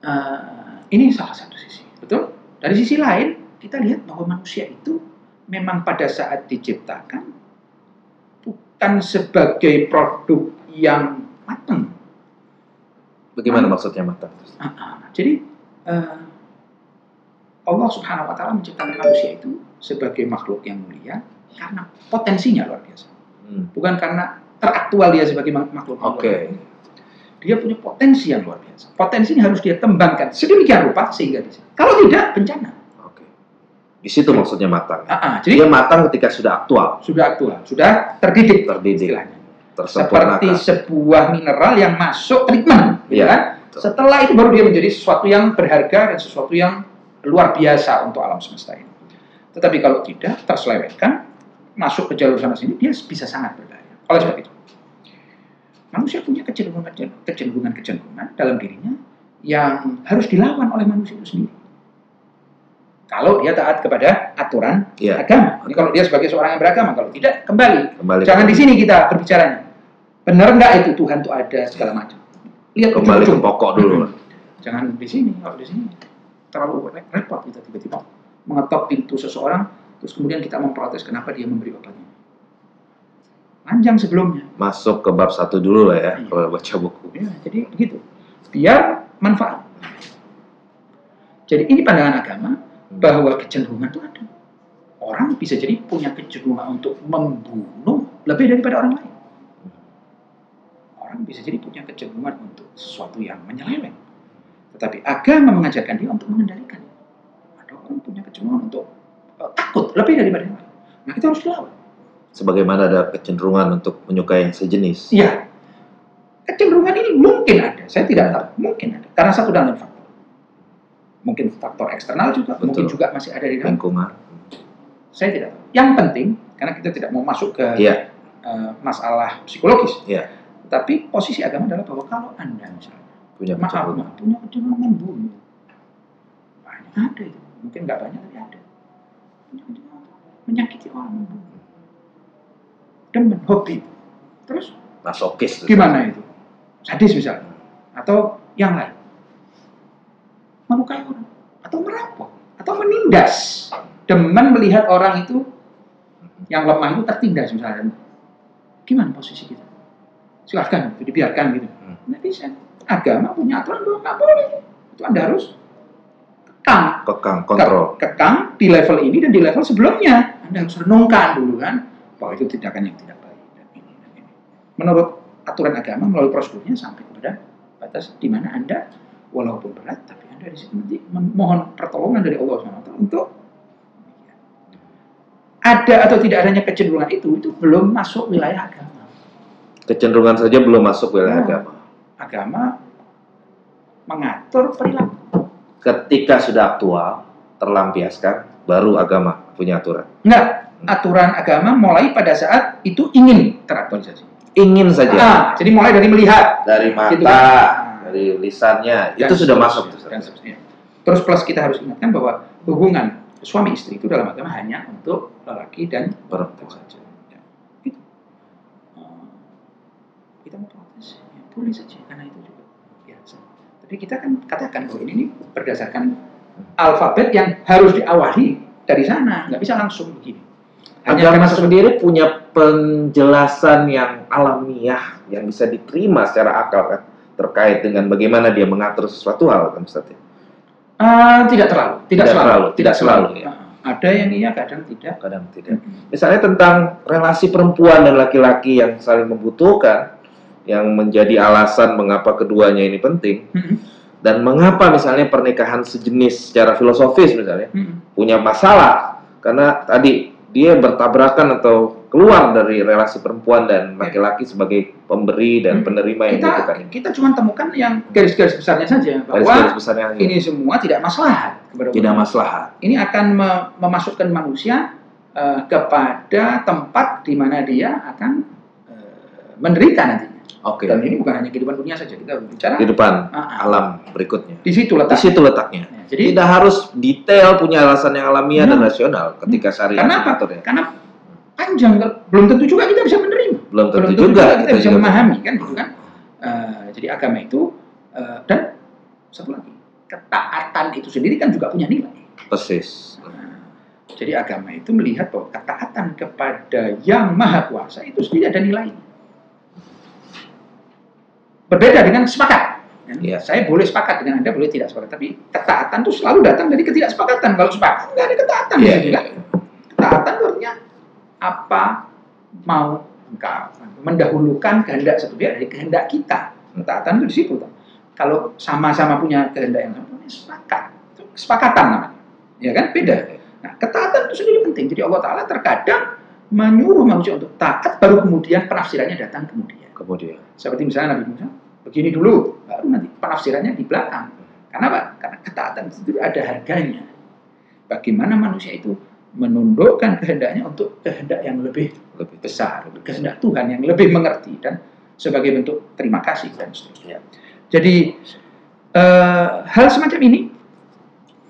eh, ini salah satu sisi, betul? Dari sisi lain kita lihat bahwa manusia itu memang pada saat diciptakan bukan sebagai produk yang matang. Bagaimana Hmm. maksudnya matang? Ah, ah. Jadi eh, Allah Subhanahu Wa Taala menciptakan manusia itu sebagai makhluk yang mulia karena potensinya luar biasa, Hmm. bukan karena teraktual dia sebagai mak- makhluk Oke. biasa. Dia punya potensi yang luar biasa. Potensi ini harus dia kembangkan sedemikian rupa sehingga bisa. Kalau tidak bencana. Oke. Di situ maksudnya matang. Ah, ah. Jadi Dia matang ketika sudah aktual, sudah aktual, sudah terdidik terdidik, istilahnya. Seperti sebuah mineral yang masuk treatment, ya kan? betul. Setelah itu baru dia menjadi sesuatu yang berharga dan sesuatu yang luar biasa untuk alam semesta ini. Tetapi kalau tidak terselewengkan, masuk ke jalur sana sini, dia bisa sangat berbahaya. Oleh sebab itu, manusia punya kecenderungan kecenderungan kecenderungan dalam dirinya yang harus dilawan oleh manusia itu sendiri. Kalau dia taat kepada aturan Iya. agama. Ini kalau dia sebagai seorang yang beragama, kalau tidak kembali. Kembali Jangan di sini kita berbicaranya. Benar nggak itu Tuhan itu ada segala macam. Lihat kembali ke pokok dulu. Jangan di sini, kalau di sini terlalu re- repot kita tiba-tiba mengetok pintu seseorang, terus kemudian kita memprotes kenapa dia memberi obatnya. Panjang sebelumnya. Masuk ke bab satu dulu lah ya, Iya. kalau baca buku. Ya, jadi begitu. Biar manfaat. Jadi ini pandangan agama bahwa kecenderungan itu ada. Orang bisa jadi punya kecenderungan untuk membunuh lebih daripada orang lain. Orang bisa jadi punya kecenderungan untuk sesuatu yang menyeleweng. Tetapi agama mengajarkan dia untuk mengendalikan. Ada orang punya kecenderungan untuk eh, takut lebih daripada yang lain. Nah kita harus lawan. Sebagaimana ada kecenderungan untuk menyukai yang sejenis. Iya. Kecenderungan ini mungkin ada. Saya tidak tahu. Mungkin ada. Karena satu dan lain faktor. Mungkin faktor eksternal juga. Betul. Mungkin juga masih ada di dalam. Lingkungan. Saya tidak tahu. Yang penting, karena kita tidak mau masuk ke Iya. eh, masalah psikologis. Iya. Tapi posisi agama adalah bahwa kalau Anda misalnya, Punya maaf, maaf, punya kecenderungan membunuh. Banyak ada itu. Mungkin nggak banyak, tapi ada. Menyakiti orang membunuh. Demen, hobi. Terus Masokis. Gimana itu? Sadis misalnya. Atau yang lain. Melukai orang. Atau merampok. Atau menindas. Demen melihat orang itu yang lemah itu tertindas misalnya. Gimana posisi kita? Silahkan, itu dibiarkan gitu. Hmm. Nggak bisa. Agama punya aturan bahwa nggak boleh. Itu Anda harus kekang. Kekang, kontrol. Ke- Kekang di level ini dan di level sebelumnya. Anda harus renungkan dulu kan. Bahwa itu tindakan yang tidak baik. Dan ini, dan ini. Menurut aturan agama melalui prosedurnya sampai kepada batas di mana Anda walaupun berat tapi Anda di situ nanti memohon pertolongan dari Allah SWT untuk ada atau tidak adanya kecenderungan itu itu belum masuk wilayah agama. Kecenderungan saja belum masuk wilayah Oh. agama. Agama mengatur perilaku. Ketika sudah aktual, terlampiaskan, baru agama punya aturan. Enggak, aturan agama mulai pada saat itu ingin teraktualisasi. Ingin saja. Ah, jadi mulai dari melihat Dari mata, Gitu kan. dari lisannya, Dan itu sudah masuk. dan seterusnya. Terus plus kita harus ingatkan bahwa hubungan suami istri itu dalam agama hanya untuk lelaki dan Perempuan. saja. Ya, gitu. Eh, kita mau protes, ya, boleh saja karena itu juga biasa. Tapi kita kan katakan bahwa ini, ini berdasarkan alfabet yang harus diawali dari sana, nggak bisa langsung begini. Hanya Agama sendiri punya penjelasan yang alamiah yang bisa diterima secara akal kan terkait dengan bagaimana dia mengatur sesuatu hal kan Ustaz ya? Eh, tidak terlalu, tidak, Tidak selalu, terlalu, tidak selalu, ya. Ada yang iya, kadang tidak. Kadang tidak. Misalnya tentang relasi perempuan dan laki-laki yang saling membutuhkan yang menjadi alasan mengapa keduanya ini penting Mm-mm. dan mengapa misalnya pernikahan sejenis secara filosofis misalnya Mm-mm. punya masalah karena tadi dia bertabrakan atau keluar dari relasi perempuan dan laki-laki sebagai pemberi dan Hmm. penerima yang kita dibutuhkan. kita cuma temukan yang garis-garis besarnya saja bahwa besar yang ini semua tidak maslahat kepada tidak maslahat. Ini akan me- memasukkan manusia eh, kepada tempat di mana dia akan eh, menderita nantinya. Oke. Dan ini bukan hanya kehidupan dunia saja kita bicara Kehidupan ah, ah, alam berikutnya. di situ Di letak. situ letaknya. Nah, jadi Tidak harus detail punya alasan yang alamiah dan Nah. rasional ketika syariat karena apa? mengaturnya. Karena panjang belum tentu juga kita bisa menerima. Belum tentu belum tentu juga juga kita bisa juga- memahami kan gitu kan. Eh, jadi agama itu eh, dan satu lagi ketaatan itu sendiri kan juga punya nilai. Persis. Nah, Jadi agama itu melihat bahwa ketaatan kepada yang maha kuasa itu sendiri ada nilai. Berbeda dengan sepakat. kan? Iya. Saya boleh sepakat dengan Anda, boleh tidak sepakat. Tapi ketaatan itu selalu datang dari ketidaksepakatan. Kalau sepakat, nggak ada ketaatan. Iya, gitu iya. kan? Ketaatan itu artinya apa mau engkau mendahulukan kehendak satu pihak dari kehendak kita. Ketaatan itu di situ. toh. Kalau sama-sama punya kehendak yang sama, sepakat. Itu kesepakatan namanya. Ya kan? Beda. Nah, ketaatan itu sendiri penting. Jadi Allah Ta'ala terkadang menyuruh manusia untuk taat, baru kemudian penafsirannya datang kemudian. Kemudian. Seperti misalnya Nabi Musa, begini dulu, baru nanti penafsirannya di belakang. Karena apa? Karena ketaatan itu ada harganya. Bagaimana manusia itu menundukkan kehendaknya untuk kehendak yang lebih Lebih besar, kehendak Tuhan yang lebih mengerti dan sebagai bentuk terima kasih dan seterusnya. Jadi eh, hal semacam ini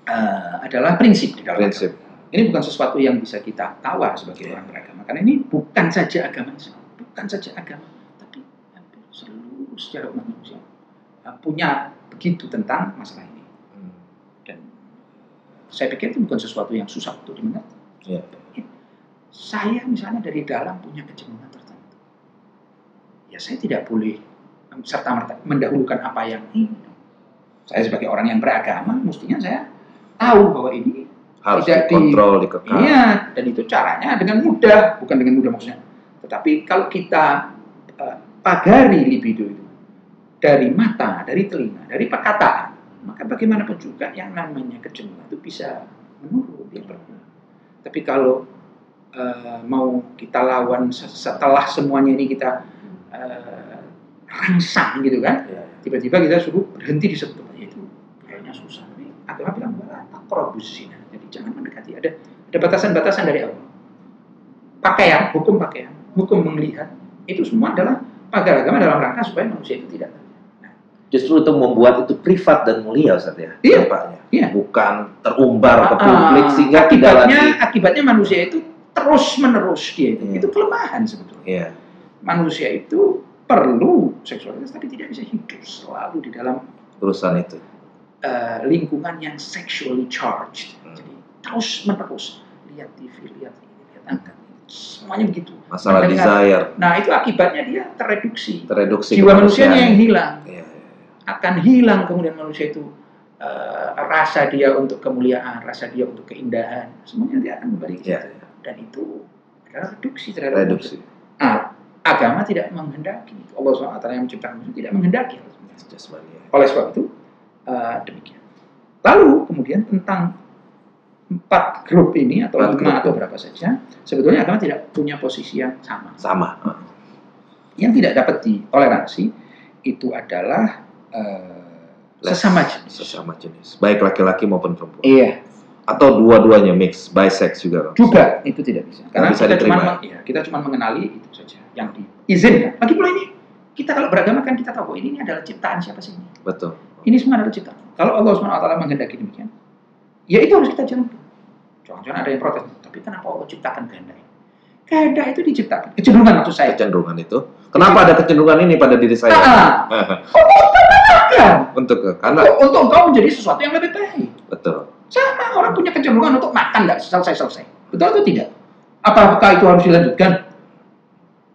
eh, adalah prinsip di dalam prinsip. agama. Ini bukan sesuatu yang bisa kita tawar sebagai orang beragama. Karena ini bukan saja agama bukan saja agama, sejarah umat manusia eh, punya begitu tentang masalah ini. Hmm. Dan saya pikir itu bukan sesuatu yang susah untuk dimengerti. Iya. Saya misalnya dari dalam punya kecenderungan tertentu. Ya saya tidak boleh serta merta mendahulukan apa yang ini. Saya sebagai orang yang beragama, mestinya saya tahu bahwa ini Harus Tidak di- dikontrol, dikekang. Iya, dan itu caranya dengan mudah, bukan dengan mudah maksudnya. Tetapi kalau kita eh, pagari libido itu dari mata, dari telinga, dari perkataan, maka bagaimanapun juga yang namanya kecenderungan itu bisa menurun, dia berkurang. Tapi kalau eh, mau kita lawan se- setelah semuanya ini kita eh, rangsang gitu kan, Iya. tiba-tiba kita suruh berhenti di satu tempat itu kayaknya susah ini agama bilang "Wala taqrabuz zina jadi jangan mendekati. Ada ada batasan-batasan dari Allah. Pakaian hukum pakaian hukum melihat itu semua adalah pagar agama dalam rangka supaya manusia itu tidak Justru itu membuat itu privat dan mulia Ustaz ya. Iya. Dampaknya. Iya. Bukan terumbar ke Ah, publik sehingga tidak akibatnya lagi. akibatnya manusia itu terus menerus dia itu Iya. itu kelemahan sebetulnya Iya. manusia itu perlu seksualitas tapi tidak bisa hidup selalu di dalam Urusan itu. eh, lingkungan yang sexually charged. Hmm. Jadi terus menerus lihat TV, lihat ini, lihat angkat ini, semuanya begitu. Masalah Mendengar. desire Nah itu akibatnya dia tereduksi. tereduksi Jiwa manusianya yang hilang, Iya. Akan hilang kemudian manusia itu eh, rasa dia untuk kemuliaan, rasa dia untuk keindahan, semuanya dia akan kembali ke Iya. situ. Dan itu adalah reduksi terhadap Reduksi. Nah, agama tidak menghendaki itu. Allah SWT yang menciptakan manusia tidak menghendaki ya. Oleh sebab itu eh, demikian. Lalu kemudian tentang empat grup ini atau Empat lima grup. atau berapa saja, sebetulnya agama tidak punya posisi yang sama. Sama. Yang tidak dapat ditoleransi itu adalah eh, sesama jenis. Sesama jenis. Baik laki-laki maupun perempuan. Iya, Atau dua-duanya mix, bisex juga. Bang. juga itu tidak bisa. Karena bisa kita cuma diterima. iya, kita cuma mengenali itu saja yang diizinkan. Lagi pula ini kita kalau beragama kan kita tahu bahwa ini adalah ciptaan siapa sih ini. Betul. Ini semua adalah ciptaan. Kalau Allah SWT menghendaki demikian, ya itu harus kita jalankan. Jangan-jangan ada yang protes, tapi kenapa Allah ciptakan kehendak ini? Kehendak itu diciptakan. Kecenderungan maksud saya. Kecenderungan itu. Kenapa ada kecenderungan ini pada diri saya? Ah, Bukan. (laughs) Untuk karena Untuk, untuk engkau menjadi sesuatu yang lebih baik. betul. Sama orang punya kecenderungan untuk makan nggak selesai-selesai. Betul atau tidak? Apakah itu harus dilanjutkan?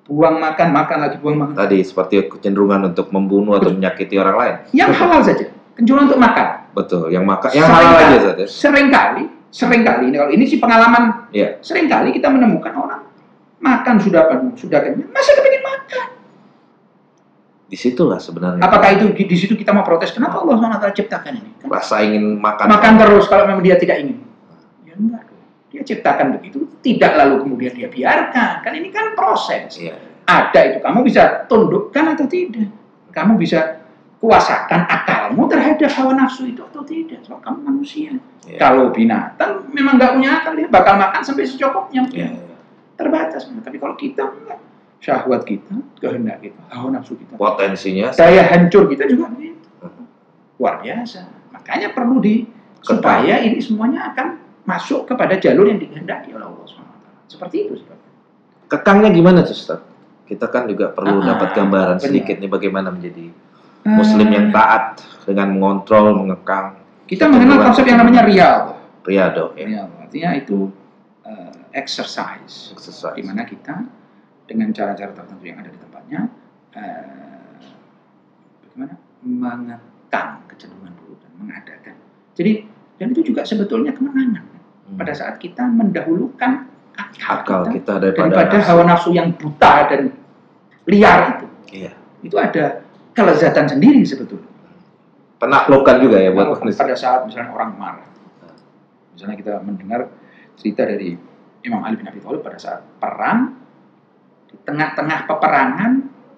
Buang makan, makan lagi, buang makan. Tadi seperti kecenderungan untuk membunuh atau menyakiti orang lain. Yang (laughs) halal saja. Kecenderungan untuk makan. Betul. Yang maka yang halal Seringkali- aja saja. Seringkali, sering kali ini kalau ini sih pengalaman. Iya. Seringkali kita menemukan orang makan sudah penuh, sudah kenyang, masih kepingin makan. Di situlah sebenarnya. Apakah itu di, di situ kita mau protes? Kenapa Allah SWT ciptakan ini? Kan rasa ingin makan? makan terus kalau memang dia tidak ingin. Ya enggak. Dia ciptakan begitu, tidak lalu kemudian dia biarkan. Kan ini kan proses. Iya. Ada itu, kamu bisa tundukkan atau tidak. Kamu bisa kuasakan akalmu terhadap hawa nafsu itu atau tidak. Sebab kamu manusia. Iya. Kalau binatang memang nggak punya akal, dia bakal makan sampai secukupnya. Iya. Terbatas. Tapi kalau kita enggak. Syahwat kita, kehendak kita, hawa nafsu kita. Potensinya Daya hancur kita juga begitu. Mhm. Luar biasa. Makanya perlu di supaya ini semuanya akan masuk kepada jalur yang dikehendaki oleh Allah SWT. Seperti itu sebabnya. kekangnya gimana tuh Ustaz? Kita kan juga perlu Ah, dapat gambaran benar. sedikit nih bagaimana menjadi muslim yang taat dengan mengontrol, mengekang kita mengenal konsep yang namanya riyad. riyado ya. Artinya itu eh, exercise. Exercise. Di mana kita dengan cara-cara tertentu yang ada di tempatnya eh, bagaimana mengekang kecenderungan buruk dan mengadakan. Jadi dan itu juga sebetulnya kemenangan Hmm. pada saat kita mendahulukan akal, akal kita kita daripada daripada hawa nafsu yang buta dan liar itu. Iya. Itu ada kelezatan sendiri sebetulnya. Penaklukan juga ya buat manusia. pada saat misalnya orang marah. Misalnya kita mendengar cerita dari Imam Ali bin Abi Thalib pada saat perang di tengah-tengah peperangan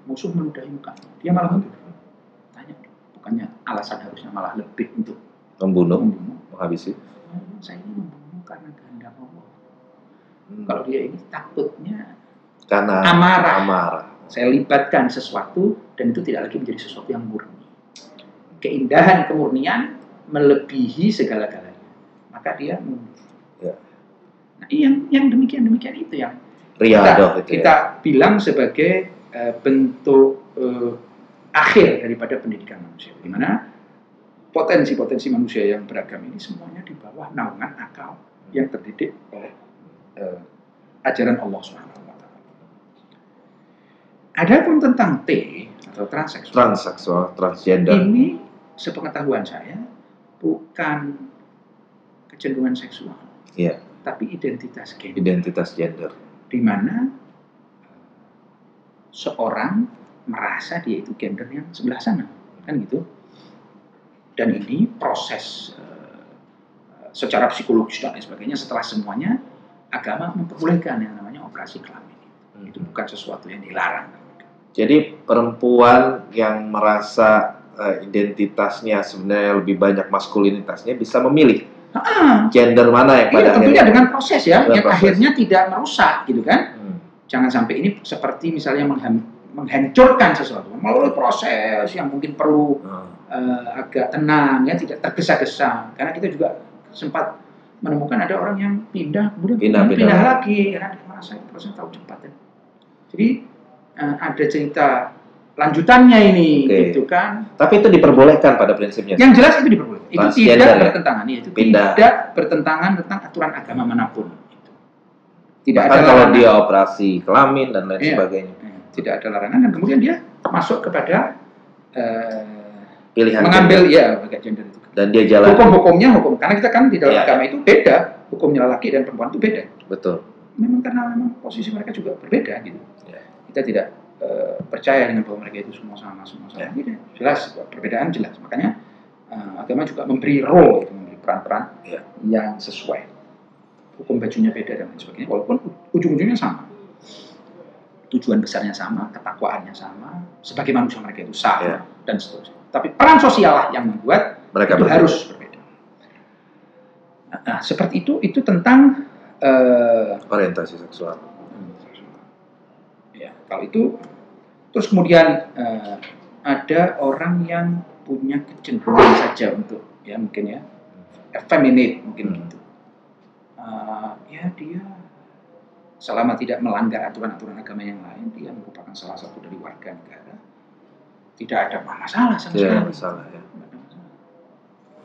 musuh meludahi muka. Dia malah membunuh. Tanya, bukannya alasan harusnya malah lebih untuk Membunuh, membunuh. menghabisi. Saya ini membunuh karena kehendak Allah. Hmm. Kalau dia ini takutnya Karena amarah. amarah. saya libatkan sesuatu dan itu tidak lagi menjadi sesuatu yang murni. Keindahan kemurnian melebihi segala-galanya. Maka dia mundur. Ya. Nah, yang yang demikian demikian itu yang Kita, itu kita ya. bilang sebagai eh, bentuk eh, akhir daripada pendidikan manusia. Di mana potensi-potensi manusia yang beragam ini semuanya di bawah naungan akal yang terdidik oleh eh, ajaran Allah Subhanahu wa taala. Adapun tentang T atau transseksual Transseksual, transgender. ini sepengetahuan saya bukan kecenderungan seksual, Iya, tapi identitas gender. identitas gender. Di mana seorang merasa dia itu gender yang sebelah sana, kan gitu. Dan ini proses eh, secara psikologis dan lain sebagainya setelah semuanya agama memperbolehkan yang namanya operasi kelamin. Itu bukan sesuatu yang dilarang. Jadi perempuan yang merasa eh, identitasnya sebenarnya lebih banyak maskulinitasnya bisa memilih gender mana yang pada iya tentunya dengan proses ya, Dengan yang proses. akhirnya tidak merusak gitu kan. Hmm. Jangan sampai ini seperti misalnya menghan- menghancurkan sesuatu melalui proses yang mungkin perlu Hmm. eh, agak tenang ya tidak tergesa-gesa karena kita juga sempat menemukan ada orang yang pindah kemudian Pindah, pindah, pindah. lagi karena merasa proses terlalu cepat ya. jadi eh, ada cerita lanjutannya ini Oke. gitu kan Tapi itu diperbolehkan pada prinsipnya. yang jelas itu diperbolehkan itu tidak bertentangan ya, itu Pindah. tidak bertentangan tentang aturan agama mana pun Gitu. tidak Bahkan ada kalau larangan. dia operasi kelamin dan lain Iya. sebagainya. Eh, tidak ada larangan dan kemudian dia masuk kepada eh, Pilihan mengambil gender. ya bagian gender itu dan dia jalan hukum-hukumnya hukum karena kita kan di dalam Iya. agama itu beda hukumnya laki dan perempuan itu beda betul. memang karena memang posisi mereka juga berbeda gitu Iya. kita tidak eh, percaya dengan bahwa mereka itu semua sama semua sama. Tidak. jelas perbedaan jelas makanya eh, agama juga memberi role itu memberi peran-peran Iya. yang sesuai hukum bajunya beda dan lain sebagainya walaupun ujung-ujungnya sama tujuan besarnya sama ketakwaannya sama sebagai manusia mereka itu sama Iya. dan seterusnya tapi peran sosial lah yang membuat Mereka itu berbeda. harus berbeda. Nah, seperti itu itu tentang eh, orientasi seksual. Kalau itu terus kemudian eh, ada orang yang punya kecenderungan saja untuk ya mungkin ya effeminate mungkin Hmm. gitu. Eh, ya dia selama tidak melanggar aturan-aturan agama yang lain dia merupakan salah satu dari warga negara tidak ada masalah sama Tidak sekali. masalah ya. Tidak.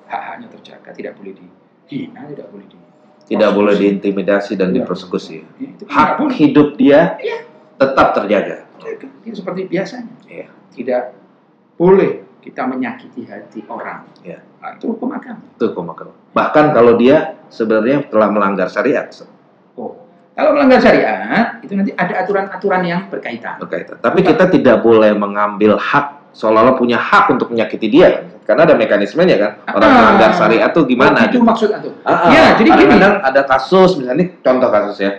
Hak-haknya terjaga, tidak boleh dihina, tidak boleh di Tidak boleh diintimidasi dan Iya. dipersekusi. Ya, Hak hidup dia Iya. Tetap terjaga. Jaga. Dia seperti biasanya. Iya. Tidak boleh kita menyakiti hati orang. Iya. Nah, itu hukum agama. Itu komakro. Bahkan kalau dia sebenarnya telah melanggar syariat Oh. Kalau melanggar syariat, itu nanti ada aturan-aturan yang berkaitan. berkaitan. Tapi kita tidak boleh mengambil hak seolah-olah punya hak untuk menyakiti dia. Karena ada mekanismenya kan. Orang Ah. melanggar syariat tuh gimana? Itu gitu. maksud itu. Ah, ah. Ya, jadi gini. Kadang-kadang ada kasus, misalnya contoh kasus ya,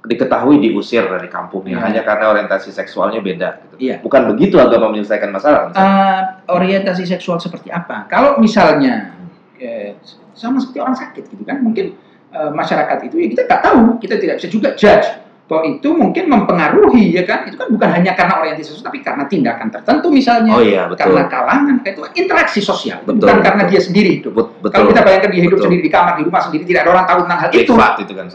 diketahui diusir dari kampungnya Iya. hanya karena orientasi seksualnya beda. Gitu. Iya. Bukan begitu agama menyelesaikan masalah. Eh, orientasi seksual seperti apa? Kalau misalnya eh, sama seperti orang sakit gitu kan, mungkin eh, masyarakat itu ya kita nggak tahu, kita tidak bisa juga judge bahwa itu mungkin mempengaruhi ya kan, itu kan bukan hanya karena orientasi seksual, tapi karena tindakan tertentu misalnya, oh iya, betul. karena kalangan, itu interaksi sosial, itu Betul, bukan karena betul. dia sendiri hidup. Bet- betul. Kalau kita bayangkan dia hidup Betul. sendiri di kamar, di rumah sendiri, tidak ada orang tahu tentang hal itu, Privat itu kan.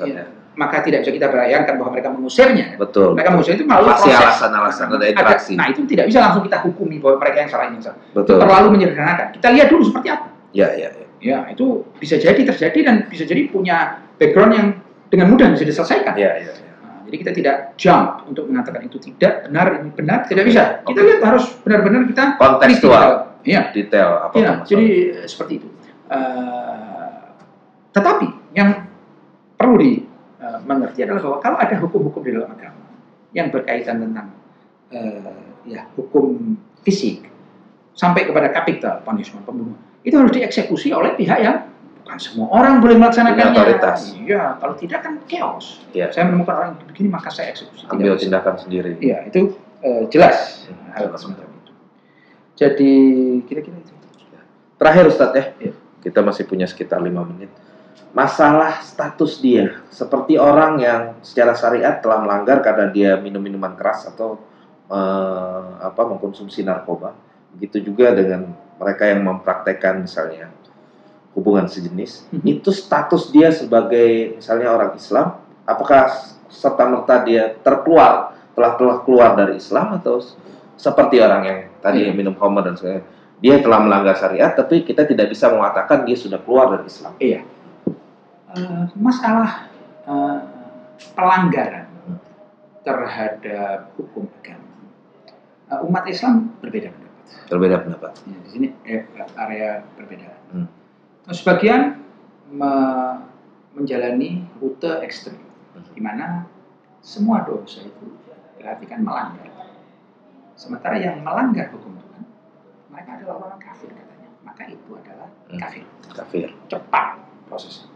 Maka tidak bisa kita bayangkan bahwa mereka mengusirnya. Betul. Mereka mengusir itu melalui Pasti proses. alasan-alasan, ada interaksi. nah itu tidak bisa langsung kita hukumi bahwa mereka yang salah ini salah. Itu Betul. terlalu menyederhanakan. Kita lihat dulu seperti apa. Ya, ya, ya. Ya, itu bisa jadi terjadi dan bisa jadi punya background yang dengan mudah bisa diselesaikan. Ya, ya, ya. Nah, jadi kita tidak jump untuk mengatakan itu tidak benar, ini benar, tidak bisa. Kita Oke. lihat harus benar-benar kita Kontekstual, Iya, detail apa iya. Jadi eh, seperti itu. Eh, tetapi yang perlu dimengerti adalah bahwa kalau ada hukum-hukum di dalam agama yang berkaitan tentang eh, ya hukum fisik sampai kepada capital punishment pembunuhan itu harus dieksekusi oleh pihak yang bukan semua orang boleh melaksanakannya. Otoritas. Iya, kalau tidak kan chaos. Iya. Saya menemukan orang begini maka saya eksekusi. Tidak ambil bisa. tindakan sendiri. Iya, itu eh, jelas hal semacam itu. Jadi kira-kira itu. Terakhir Ustadz ya, Iya. kita masih punya sekitar lima menit. Masalah status dia seperti orang yang secara syariat telah melanggar karena dia minum minuman keras atau eh, apa mengkonsumsi narkoba begitu juga dengan mereka yang mempraktekkan misalnya hubungan sejenis Mhm. itu status dia sebagai misalnya orang Islam apakah serta merta dia terkeluar telah telah keluar dari Islam atau seperti orang yang tadi Iya. minum khamr dan sebagainya dia telah melanggar syariat tapi kita tidak bisa mengatakan dia sudah keluar dari Islam Iya. Eh, masalah eh, pelanggaran terhadap hukum agama. Eh, umat Islam berbeda pendapat. berbeda pendapat Ya, di sini eh, area perbedaan. Hmm. Sebagian me- menjalani rute ekstrim, di mana semua dosa itu berarti kan melanggar. Sementara yang melanggar hukum Tuhan, mereka adalah orang kafir katanya. Maka itu adalah Hmm. kafir. kafir Cepat prosesnya.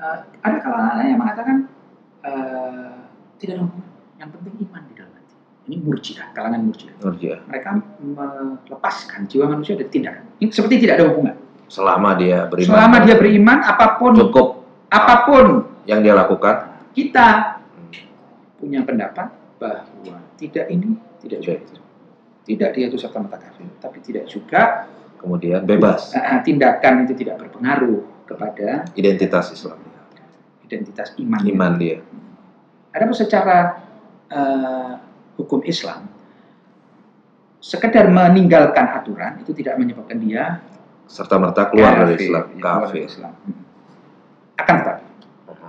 Eh, ada kalangan yang mengatakan eh, tidak ada hubungan. Yang penting iman di dalam hati. Ini murjiah, kalangan murjiah. Nurjia Mereka melepaskan jiwa manusia dari tindakan. Ini seperti tidak ada hubungan. selama dia beriman Selama dia beriman, apa pun cukup apa pun yang dia lakukan kita punya pendapat bahwa tidak ini, tidak juga Tidak. itu. Tidak dia itu serta merta kafir, tapi tidak juga kemudian bebas eh, tindakan itu tidak berpengaruh kepada identitas Islam identitas iman. iman dia Adapun secara eh, hukum Islam, sekedar meninggalkan aturan itu tidak menyebabkan dia serta merta keluar dari Islam ya, kafir Islam. Hmm. Akan tetapi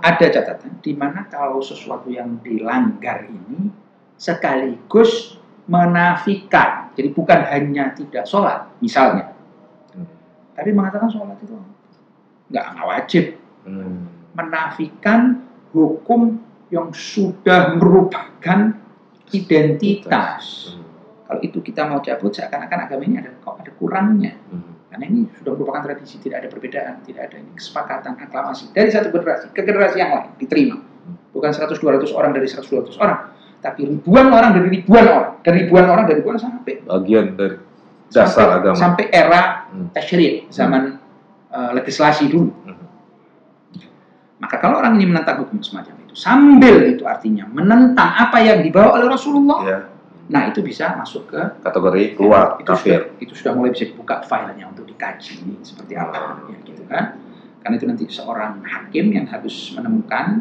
ada catatan di mana kalau sesuatu yang dilanggar ini sekaligus menafikan. Jadi bukan hanya tidak sholat, misalnya, Hmm. tapi mengatakan sholat itu nggak nggak wajib. Hmm. Menafikan hukum yang sudah merupakan identitas. Hmm. Kalau itu kita mau cabut, seakan-akan agama ini ada kok ada kurangnya. Hmm. Karena ini sudah merupakan tradisi, tidak ada perbedaan, tidak ada ini kesepakatan, aklamasi dari satu generasi ke generasi yang lain diterima. Bukan 100-200 orang dari 100-200 orang, tapi ribuan orang dari ribuan orang, dari ribuan orang dari ribuan sampai bagian dari dasar sampai, agama sampai era Hmm. zaman eh, legislasi dulu. Hmm. Maka kalau orang ini menentang hukum semacam itu, sambil itu artinya menentang apa yang dibawa oleh Rasulullah, ya nah itu bisa masuk ke kategori keluar itu kafir Sudah, itu sudah mulai bisa dibuka filenya untuk dikaji seperti apa ya gitu kan karena itu nanti seorang hakim yang harus menemukan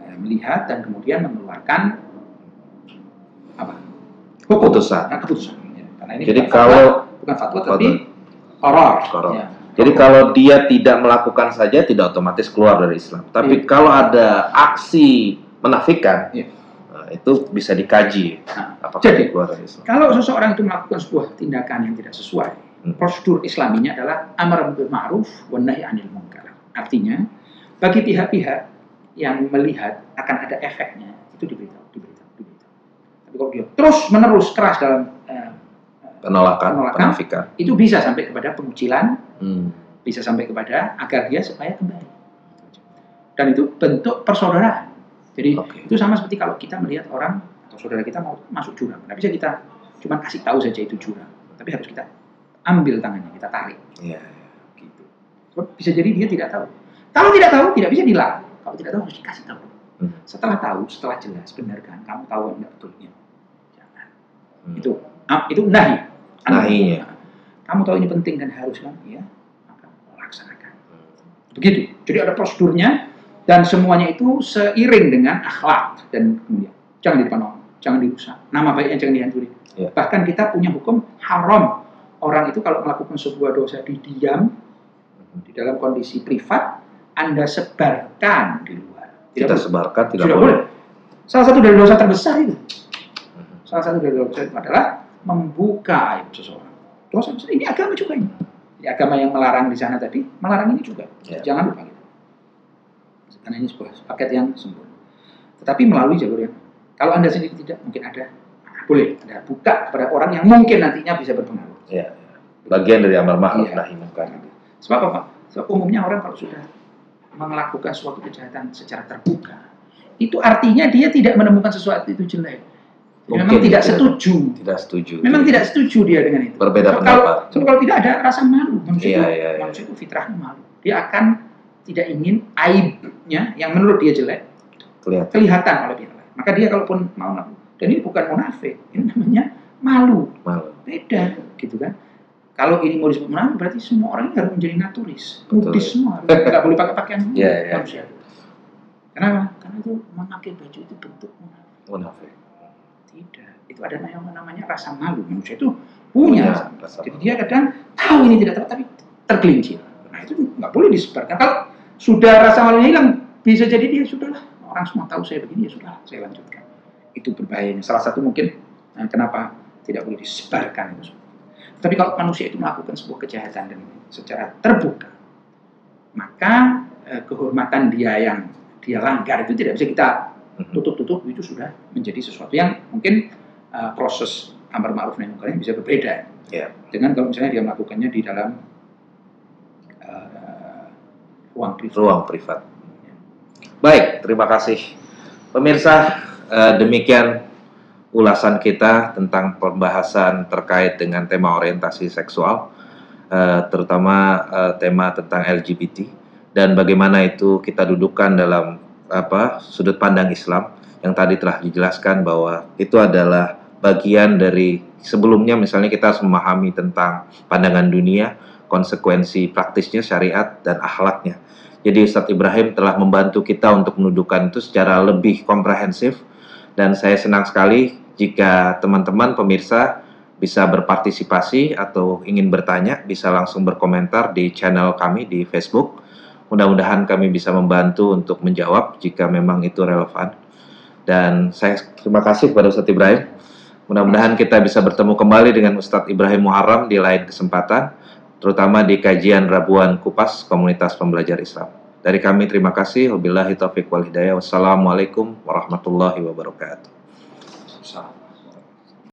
eh, melihat dan kemudian mengeluarkan apa hukum Keputusan. Nah, keputusan ya. karena ini jadi bukan kalau fatwa, bukan fatwa tapi koror ya. Jadi kalau dia tidak melakukan saja tidak otomatis keluar dari Islam tapi Iya. kalau ada aksi menafikan Iya. nah, itu bisa dikaji Nah, apakah jadi, dia keluar dari Islam kalau seseorang itu melakukan sebuah tindakan yang tidak sesuai Hmm. prosedur islaminya adalah amar bil ma'ruf wa nahi anil munkar artinya bagi pihak-pihak yang melihat akan ada efeknya itu diberitahu diberitahu diberitahu tapi kalau dia terus menerus keras dalam eh, penolakan, Penolakan. penafikan itu bisa sampai kepada pengucilan Hmm. bisa sampai kepada agar dia supaya kembali. Dan itu bentuk persaudaraan. Jadi Oke. itu sama seperti kalau kita melihat orang atau saudara kita mau masuk jurang. Nggak bisa kita cuma kasih tahu saja itu jurang. Tapi harus kita ambil tangannya kita tarik. Iya. gitu. Sebab bisa jadi dia tidak tahu. Kalau tidak tahu tidak bisa dilarang. Kalau tidak tahu harus dikasih tahu. Hmm. setelah tahu setelah jelas benar kan? Kamu tahu enggak betulnya? Jangan. Hmm. itu ah, itu nahi. Nahinya. Kamu tahu ini penting dan harus kan ya. Maka laksanakan. Hmm. begitu. Jadi ada prosedurnya dan semuanya itu seiring dengan akhlak dan kemudian. Jangan di depan orang jangan dirusak. Nama baiknya jangan dihantui Ya. bahkan kita punya hukum haram. Orang itu kalau melakukan sebuah dosa di diam di dalam kondisi privat anda sebarkan di luar. Kita boleh. sebarkan tidak Sudah boleh. boleh. Salah satu dari dosa terbesar itu. Hmm. salah satu dari dosa itu adalah membuka aib seseorang dosa besar ini agama juga ini. Jadi agama yang melarang di sana tadi melarang ini juga. Ya. jangan lupa gitu. Karena ini sebuah paket yang sempurna. Tetapi melalui jalur yang kalau anda sendiri tidak mungkin ada. Nah, boleh anda buka kepada orang yang mungkin nantinya bisa berpengaruh. Iya. bagian dari amar ma'ruf Iya. nahi munkar sebab apa sebab umumnya orang kalau sudah melakukan suatu kejahatan secara terbuka itu artinya dia tidak menemukan sesuatu itu jelek Dia memang Mungkin tidak setuju tidak setuju memang tidak setuju dia dengan itu berbeda Sebab pendapat kalau, sebab kalau tidak ada rasa malu manusia, Iya, itu, iya, iya. manusia itu fitrahnya malu dia akan tidak ingin aibnya yang menurut dia jelek kelihatan. kelihatan oleh lain. Maka dia kalaupun mau melakukan, dan ini bukan munafik, ini namanya malu, Malu. beda gitu kan. Kalau ini mau disebut munafik berarti semua orang harus menjadi naturis, Betul. mutis semua, nggak boleh pakai pakaian (laughs) Iya, iya. manusia. Kenapa? Karena itu memakai baju itu bentuk munafik. Munafik. Tidak, itu ada yang namanya rasa malu. Manusia itu punya. rasa malu. rasa Jadi dia kadang tahu ini tidak tepat tapi tergelincir. Nah itu nggak boleh disebarkan. Kalau sudah rasa malunya hilang, bisa jadi dia sudahlah orang semua tahu saya begini ya sudah saya lanjutkan. Itu berbahayanya. Salah satu mungkin nah, kenapa tidak boleh disebarkan itu. Tapi kalau manusia itu melakukan sebuah kejahatan dan secara terbuka, maka eh, kehormatan dia yang dia langgar itu tidak bisa kita Mhm. Tutup-tutup itu sudah menjadi sesuatu yang mungkin uh, proses amar ma'ruf nahi munkar bisa berbeda Ya. dengan kalau misalnya dia melakukannya di dalam uh, ruang privat. ruang privat. Baik, terima kasih. Pemirsa, eh, demikian ulasan kita tentang pembahasan terkait dengan tema orientasi seksual, terutama tema tentang LGBT dan bagaimana itu kita dudukkan dalam apa sudut pandang Islam yang tadi telah dijelaskan bahwa itu adalah bagian dari sebelumnya misalnya kita harus memahami tentang pandangan dunia, konsekuensi praktisnya syariat dan akhlaknya. Jadi Ustadz Ibrahim telah membantu kita untuk mendudukan itu secara lebih komprehensif dan saya senang sekali jika teman-teman pemirsa bisa berpartisipasi atau ingin bertanya bisa langsung berkomentar di channel kami di Facebook. Mudah-mudahan kami bisa membantu untuk menjawab jika memang itu relevan. Dan saya terima kasih kepada Ustadz Ibrahim. Mudah-mudahan kita bisa bertemu kembali dengan Ustadz Ibrahim Muharram di lain kesempatan, terutama di kajian Rabuan Kupas Komunitas Pembelajar Islam. Dari kami terima kasih. Wabillahi taufiq wal hidayah. Wassalamualaikum warahmatullahi wabarakatuh.